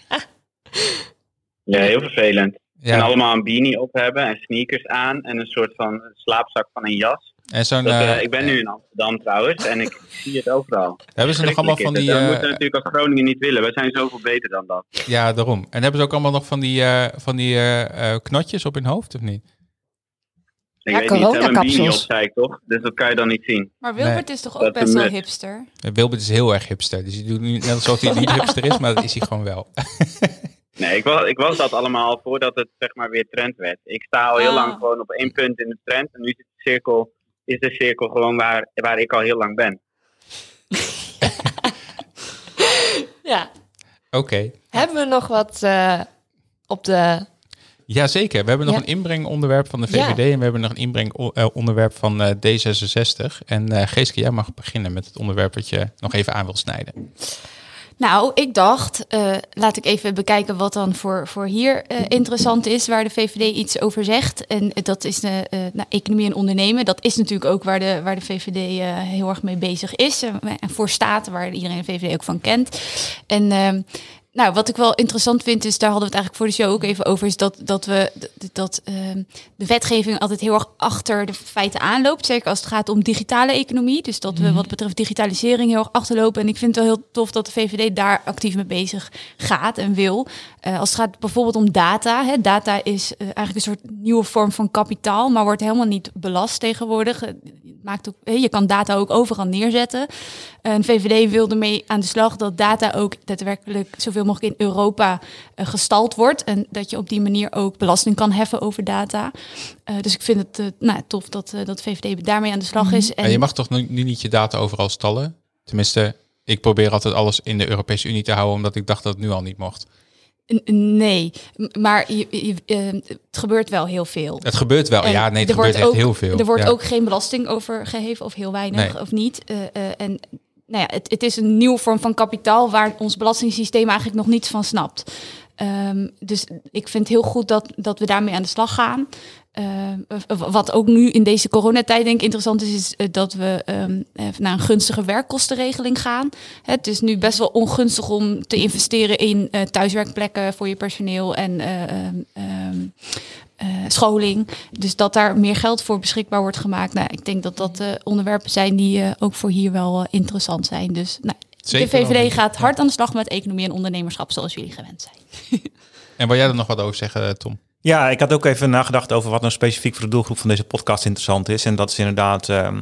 Ja, heel vervelend. En allemaal een beanie op hebben en sneakers aan. En een soort van slaapzak van een jas. En zo'n, Dat, eh, eh, ik ben nu in Amsterdam trouwens. En ik *laughs* zie het overal. hebben ze nog allemaal van die... Dat eh, moeten we natuurlijk als Groningen niet willen. We zijn zoveel beter dan dat. ja, daarom. En hebben ze ook allemaal nog van die, eh, van die eh, eh, knotjes op hun hoofd, of niet? Ik Ja, weet niet, ze hebben een beanie op, coronakapsels. zei ik toch? Dus dat kan je dan niet zien. Maar Wilbert is toch ook best wel hipster? Wilbert is heel erg hipster. Dus hij doet nu net alsof hij niet *laughs* hipster is, maar dat is hij gewoon wel. *laughs* Nee, ik was, ik was dat allemaal al voordat het zeg maar weer trend werd. Ik sta al heel Ah. lang gewoon op één punt in de trend. En nu is, de cirkel, is de cirkel gewoon waar, waar ik al heel lang ben. *laughs* Ja. Oké. Hebben we nog wat eh, op de... Jazeker. We hebben nog Ja. een inbrengonderwerp van de Ja. VVD en we hebben nog een inbrengonderwerp van eh, D66. En eh Geeske, jij mag beginnen met het onderwerp dat je nog even aan wil snijden. Nou, ik dacht, eh, laat ik even bekijken wat dan voor, voor hier eh, interessant is, waar de VVD iets over zegt. En dat is de eh, nou, economie en ondernemen. Dat is natuurlijk ook waar de, waar de VVD heel erg mee bezig is. En voor staat, waar iedereen de VVD ook van kent. En ehm, nou, wat ik wel interessant vind, is daar hadden we het eigenlijk voor de show ook even over, is dat, dat we dat, dat ehm, de wetgeving altijd heel erg achter de feiten aanloopt. Zeker als het gaat om digitale economie. Dus dat we wat betreft digitalisering heel erg achterlopen. En ik vind het wel heel tof dat de VVD daar actief mee bezig gaat en wil. Eh, als het gaat bijvoorbeeld om data. Hè, data is eh, eigenlijk een soort nieuwe vorm van kapitaal, maar wordt helemaal niet belast tegenwoordig. Eh, maakt ook, je kan data ook overal neerzetten. En VVD wil ermee aan de slag dat data ook daadwerkelijk zoveel mogelijk in Europa gestald wordt. En dat je op die manier ook belasting kan heffen over data. Dus ik vind het nou, tof dat, dat VVD daarmee aan de slag is. En je mag toch nu, nu niet je data overal stallen? Tenminste, ik probeer altijd alles in de Europese Unie te houden, omdat ik dacht dat het nu al niet mocht. Nee, maar je, je- eh, het gebeurt wel heel veel. Het gebeurt wel. En ja, nee, het er gebeurt echt ook- heel veel. Er wordt Ja. ook geen belasting over geheven of heel weinig Nee. of niet. Eh, eh, en nou ja, het, het is een nieuwe vorm van kapitaal waar ons belastingssysteem eigenlijk nog niets van snapt. Ehm, dus ik vind het heel goed dat, dat we daarmee aan de slag gaan. Ehm, w- wat ook nu in deze coronatijd denk ik interessant is, is eh, dat we ehm, eh, naar een gunstige werkkostenregeling gaan. Het is nu best wel ongunstig om te investeren in eh, thuiswerkplekken voor je personeel en eh, ehm, eh, scholing. Dus dat daar meer geld voor beschikbaar wordt gemaakt. Nou, ik denk dat dat eh, onderwerpen zijn die eh, ook voor hier wel eh, interessant zijn. Dus nou, de VVD gaat hard aan de slag met economie en ondernemerschap zoals jullie gewend zijn. *laughs* En wil jij er nog wat over zeggen, eh, Tom? Ja, ik had ook even nagedacht over wat nou specifiek voor de doelgroep van deze podcast interessant is. En dat is inderdaad, ehm,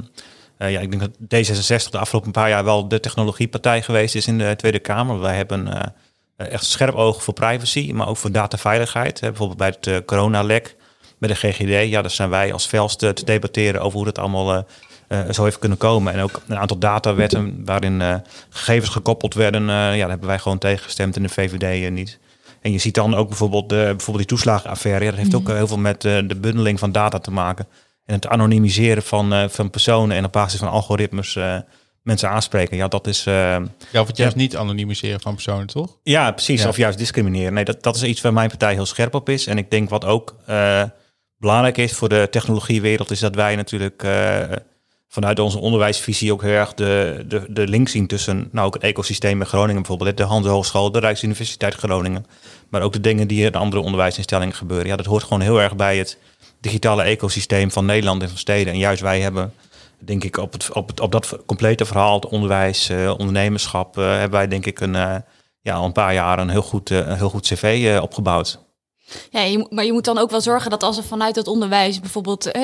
eh, ja, ik denk dat D66 de afgelopen paar jaar wel de technologiepartij geweest is in de Tweede Kamer. Wij hebben eh, echt scherp oog voor privacy, maar ook voor dataveiligheid. Bijvoorbeeld bij het eh, coronalek, bij de GGD. Ja, daar zijn wij als velste te debatteren over hoe dat allemaal zo heeft kunnen komen. En ook een aantal datawetten waarin gegevens gekoppeld werden. ja, daar hebben wij gewoon tegengestemd in de VVD niet. En je ziet dan ook bijvoorbeeld, de, bijvoorbeeld die toeslagenaffaire. Ja, dat heeft ook eh, heel veel met eh, de bundeling van data te maken. En het anonimiseren van, eh, van personen en op basis van algoritmes eh, mensen aanspreken. Ja, dat is... eh, Ja, of het juist niet anonimiseren van personen, toch? ja, precies. Ja. Of juist discrimineren. Nee, dat, dat is iets waar mijn partij heel scherp op is. En ik denk wat ook eh, belangrijk is voor de technologiewereld, is dat wij natuurlijk eh, vanuit onze onderwijsvisie ook heel erg de, de, de link zien tussen nou, ook het ecosysteem in Groningen bijvoorbeeld. De Hans de Rijksuniversiteit Groningen. Maar ook de dingen die in andere onderwijsinstellingen gebeuren. Ja, dat hoort gewoon heel erg bij het digitale ecosysteem van Nederland en van steden. En juist wij hebben, denk ik, op, het, op, het, op dat complete verhaal, het onderwijs, eh, ondernemerschap, eh, hebben wij denk ik een, eh, ja, al een paar jaar een heel goed, eh, een heel goed cv eh, opgebouwd. Ja, je, maar je moet dan ook wel zorgen dat als er vanuit het onderwijs bijvoorbeeld eh,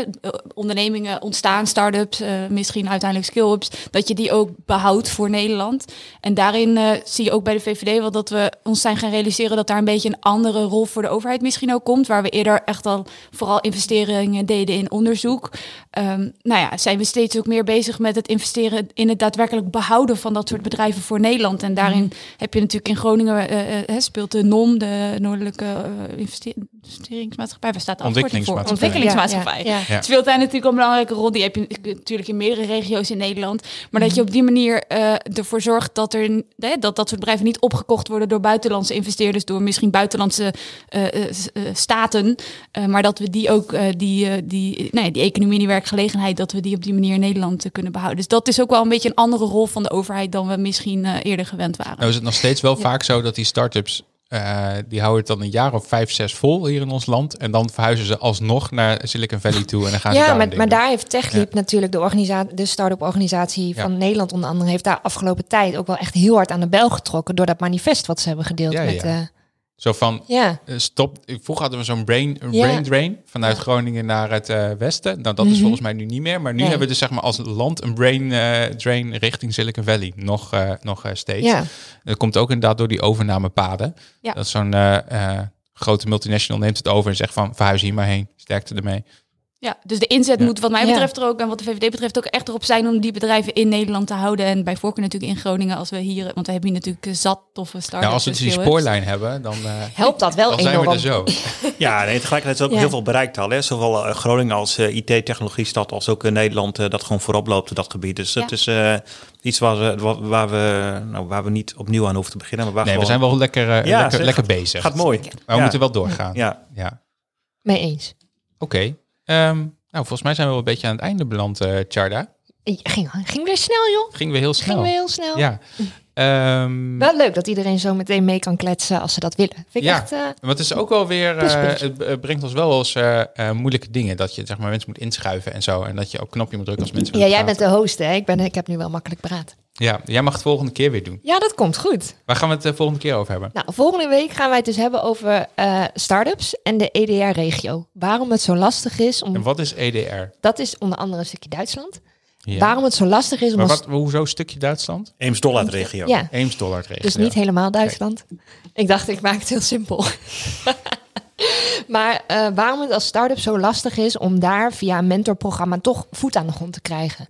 ondernemingen ontstaan, start-ups, eh, misschien uiteindelijk skill-ups, dat je die ook behoudt voor Nederland. En daarin eh, zie je ook bij de VVD wel dat we ons zijn gaan realiseren dat daar een beetje een andere rol voor de overheid misschien ook komt, waar we eerder echt al vooral investeringen deden in onderzoek. Ehm, nou ja, zijn we steeds ook meer bezig met het investeren in het daadwerkelijk behouden van dat soort bedrijven voor Nederland. En daarin heb je natuurlijk in Groningen, eh, eh, speelt de NOM, de Noordelijke eh, investeringsmaatschappij. Waar staat voor? Ontwikkelingsmaatschappij. Ontwikkelingsmaatschappij. Ja, ja. Speelt daar natuurlijk een belangrijke rol. Die heb je natuurlijk in meerdere regio's in Nederland. Maar dat je op die manier eh, ervoor zorgt dat, er, hè, dat dat soort bedrijven niet opgekocht worden door buitenlandse investeerders, door misschien buitenlandse eh, eh, staten. Eh, maar dat we die ook, eh, die, die, nee, die economie en die werkgelegenheid, dat we die op die manier in Nederland kunnen behouden. Dus dat is ook wel een beetje een andere rol van de overheid dan we misschien eh, eerder gewend waren. Nou is het nog steeds wel vaak zo dat die start-ups, eh, die houden het dan een jaar of vijf, zes vol hier in ons land. En dan verhuizen ze alsnog naar Silicon Valley toe en dan gaan ze Ja, daar maar, maar daar heeft TechLeap natuurlijk, de, organisa- de start-up organisatie Ja. van Nederland onder andere, heeft daar afgelopen tijd ook wel echt heel hard aan de bel getrokken door dat manifest wat ze hebben gedeeld Ja, met... ja. eh, Zo van, ja. eh, stop. Vroeger hadden we zo'n brain, Ja. brain drain vanuit Groningen naar het eh, westen. Nou, dat is Mhm. volgens mij nu niet meer. Maar nu Nee. hebben we dus zeg maar als land een brain eh, drain richting Silicon Valley. Nog, nog steeds. Ja. Dat komt ook inderdaad door die overnamepaden. Dat zo'n grote multinational neemt het over en zegt van verhuis hier maar heen. Sterkte ermee. Ja, dus de inzet Ja. moet wat mij Ja. betreft er ook, en wat de VVD betreft ook echt erop zijn om die bedrijven in Nederland te houden. En bij voorkeur natuurlijk in Groningen als we hier, want we hebben hier natuurlijk eh, zat toffe start-ups. Nou, als we dus die spoorlijn hebben, dan, eh, Helpt dat wel dan zijn we enorm. er zo. *laughs* Ja, nee, tegelijkertijd is ook Ja. heel veel bereikt al. Hè? Zowel eh, Groningen als eh, IT-technologiestad als ook in Nederland dat gewoon voorop loopt op dat gebied. Dus Ja. het is eh, iets waar, we- wa- waar, we, nou, waar we niet opnieuw aan hoeven te beginnen. Maar waar Nee, we zijn wel lekker, Ja, lekker, zeg, lekker bezig. Gaat mooi. Maar we Ja. moeten wel doorgaan. Ja. ja. Mee eens. Oké. Ehm, nou, volgens mij zijn we wel een beetje aan het einde beland, eh Charda. Ging, ging weer snel, joh. Gingen we heel snel. Ging weer heel snel. Ja. Ehm, Wel leuk dat iedereen zo meteen mee kan kletsen als ze dat willen. Vind ik Ja. echt... eh, maar het is ook wel weer, eh, het brengt ons wel eens eh, eh, moeilijke dingen. Dat je zeg maar mensen moet inschuiven en zo. En dat je ook knopje moet drukken als mensen ja, jij bent de host, hè? Ik, ben, ik heb nu wel makkelijk praat. Ja, jij mag het volgende keer weer doen. Ja, dat komt goed. Waar gaan we het de volgende keer over hebben? Nou, volgende week gaan wij het dus hebben over eh start-ups en de EDR-regio. Waarom het zo lastig is om... En wat is EDR? Dat is onder andere een stukje Duitsland. Ja. Waarom het zo lastig is om... Maar als- wat, hoezo stukje Duitsland? Eems-Dollar-regio. Ja, Eems dollar regio. dus niet helemaal Duitsland. Ik dacht, ik maak het heel simpel. *laughs* maar eh, waarom het als start-up zo lastig is om daar via een mentorprogramma toch voet aan de grond te krijgen.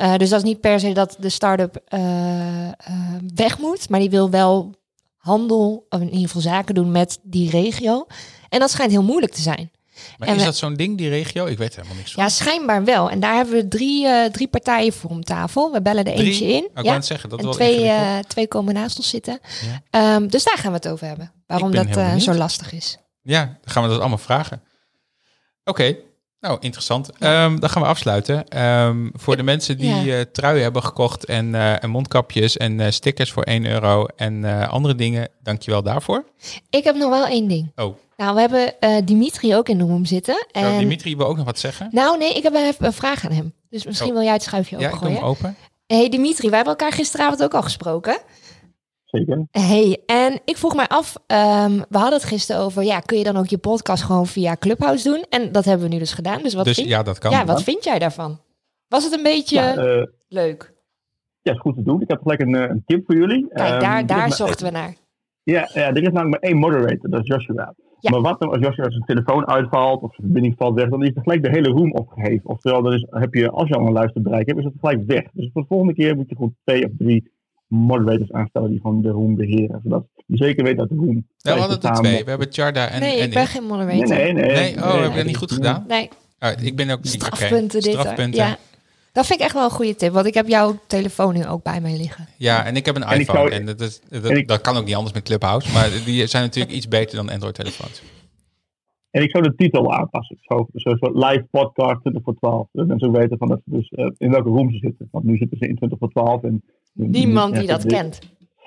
Eh, dus dat is niet per se dat de start-up eh, eh, weg moet, maar die wil wel handel, of in ieder geval zaken doen met die regio. En dat schijnt heel moeilijk te zijn. Maar En is we- dat zo'n ding, die regio? Ik weet helemaal niks van. Ja, schijnbaar wel. En daar hebben we drie, drie partijen voor om tafel. We bellen er Drie? eentje in. Oh, ik net zeggen, dat en wel twee, twee komen naast ons zitten. Ja. Ehm, dus daar gaan we het over hebben. Waarom dat zo lastig is. Ja, dan gaan we dat allemaal vragen. Oké, nou interessant. Ehm, dan gaan we afsluiten. Ehm, voor de mensen die ja. eh, truien hebben gekocht en, eh, en mondkapjes en eh, stickers voor 1 euro en andere dingen, dankjewel daarvoor. Ik heb nog wel één ding. Oh, Nou, we hebben Dimitri ook in de room zitten. En... Dimitri wil ook nog wat zeggen. Nou, nee, ik heb even een vraag aan hem. Dus misschien Oh. wil jij het schuifje ja, ik doe hem opengooien. open. hey Dimitri, wij hebben elkaar gisteravond ook al gesproken. Zeker. Hey, en ik vroeg mij af, ehm, we hadden het gisteren over, ja, kun je dan ook je podcast gewoon via Clubhouse doen? En dat hebben we nu dus gedaan. Dus wat, dus vind, ja, dat kan. ja, wat vind jij daarvan? Was het een beetje Ja, eh, leuk? ja, is goed te doen. Ik heb gelijk een, eh, een tip voor jullie. Kijk, Ehm, daar, is daar maar- zochten we naar. Ja, ja, er is namelijk maar één moderator, dat is Joshua. Ja. Maar wat nou als Joshua zijn telefoon uitvalt of zijn verbinding valt weg, dan is er gelijk de hele room opgeheven. Oftewel, dan is, heb je, als je al een luisterbereik hebt, is het gelijk weg. Dus voor de volgende keer moet je gewoon twee of drie moderators aanstellen die gewoon de room beheren. Zodat je zeker weet dat de room... Nou, we hadden er twee. We hebben Charda en, nee, en ik ben ik. geen Nee, moderator. nee, nee. Nee, oh, heb ik dat niet goed Nee. gedaan? Nee, Oh, ik ben ook niet oké. strafpunten dit. Strafpunten. Ja. Dat vind ik echt wel een goede tip, want ik heb jouw telefoon nu ook bij mij liggen. Ja, en ik heb een En iPhone. zou- en dat, is, dat, en ik- dat kan ook niet anders met Clubhouse. Maar die zijn natuurlijk iets beter dan Android-telefoons. En ik zou de titel aanpassen. Zo, zo, zo live podcast 20 voor 12. Dat mensen ook weten van dat ze dus, eh, in welke room ze zitten. Want nu zitten ze in 20 voor 12. En Niemand die dat de- kent.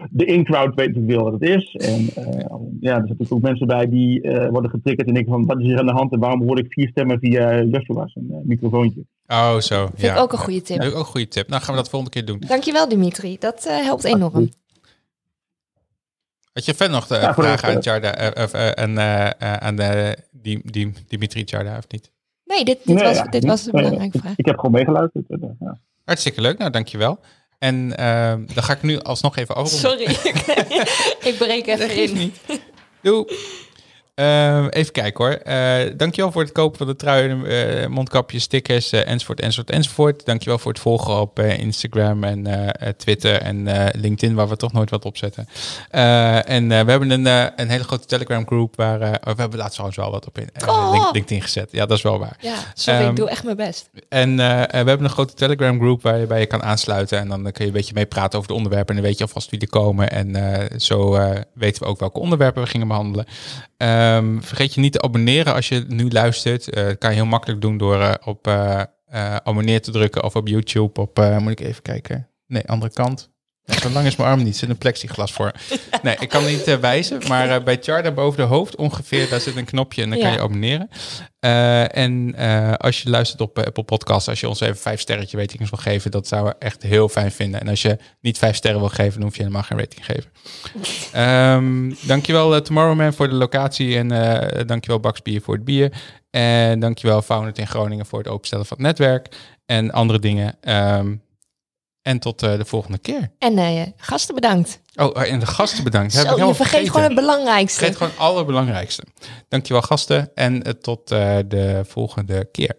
De in-crowd weet natuurlijk wel wat het is. En eh, ja, er zitten ook mensen bij die eh, worden getriggerd en denken van wat is hier aan de hand en waarom hoor ik vier stemmen via Joshua's een eh, microfoontje. Oh, zo. Vind ja. ik ook een goede tip. Ja, ook een goede tip. Nou, gaan we dat volgende keer doen. Dankjewel Dimitri, dat eh, helpt enorm. Had je verder nog de Ja, vragen aan Charda eh, of, en, aan de, die, die, Dimitri Charda of niet? Nee, dit, dit Nee, was, ja, dit was een belangrijke vraag. ik heb gewoon meegeluisterd. ja. Hartstikke leuk. Nou, dankjewel. En dan ga ik nu alsnog even afronden. Sorry, *laughs* ik breek even in. niet. Doei. Ehm, even kijken hoor. Eh dankjewel voor het kopen van de truien, eh, mondkapjes, stickers, eh, enzovoort, enzovoort, enzovoort. Dankjewel voor het volgen op Instagram en Twitter en LinkedIn, waar we toch nooit wat op zetten. Eh, en we hebben een, een hele grote Telegram groep waar oh, we hebben laatst trouwens wel wat op in, Oh. Link- LinkedIn gezet. Ja, dat is wel waar. Ja, sorry, Ehm, ik doe echt mijn best. En we hebben een grote Telegram groep waar je bij je kan aansluiten. En dan kun je een beetje meepraten over de onderwerpen. En dan weet je alvast wie er komen. En zo weten we ook welke onderwerpen we gingen behandelen. Ehm, vergeet je niet te abonneren als je nu luistert. Eh, dat kan je heel makkelijk doen door eh, op eh, abonneer te drukken. Of op YouTube op, moet ik even kijken. Nee, andere kant. Ja, zo lang is mijn arm niet. Er zit een plexiglas voor. *laughs* Nee, ik kan niet eh, wijzen. Maar eh, bij Charda boven de hoofd ongeveer, daar zit een knopje en dan kan je abonneren. Eh, en als je luistert op Apple Podcasts, als je ons even vijf sterretje ratings wil geven, dat zouden we echt heel fijn vinden. En als je niet vijf sterren wil geven, dan hoef je helemaal geen rating geven. *laughs* Ehm dankjewel Tomorrowman voor de locatie en dankjewel Baxbier voor het bier. En dankjewel Founded in Groningen voor het openstellen van het netwerk en andere dingen. Ehm, en tot eh, de volgende keer. En eh, gasten bedankt. Oh, en de gasten bedankt. Zo, je vergeet gewoon het belangrijkste. Vergeet gewoon het allerbelangrijkste. Dankjewel gasten en eh, tot eh, de volgende keer.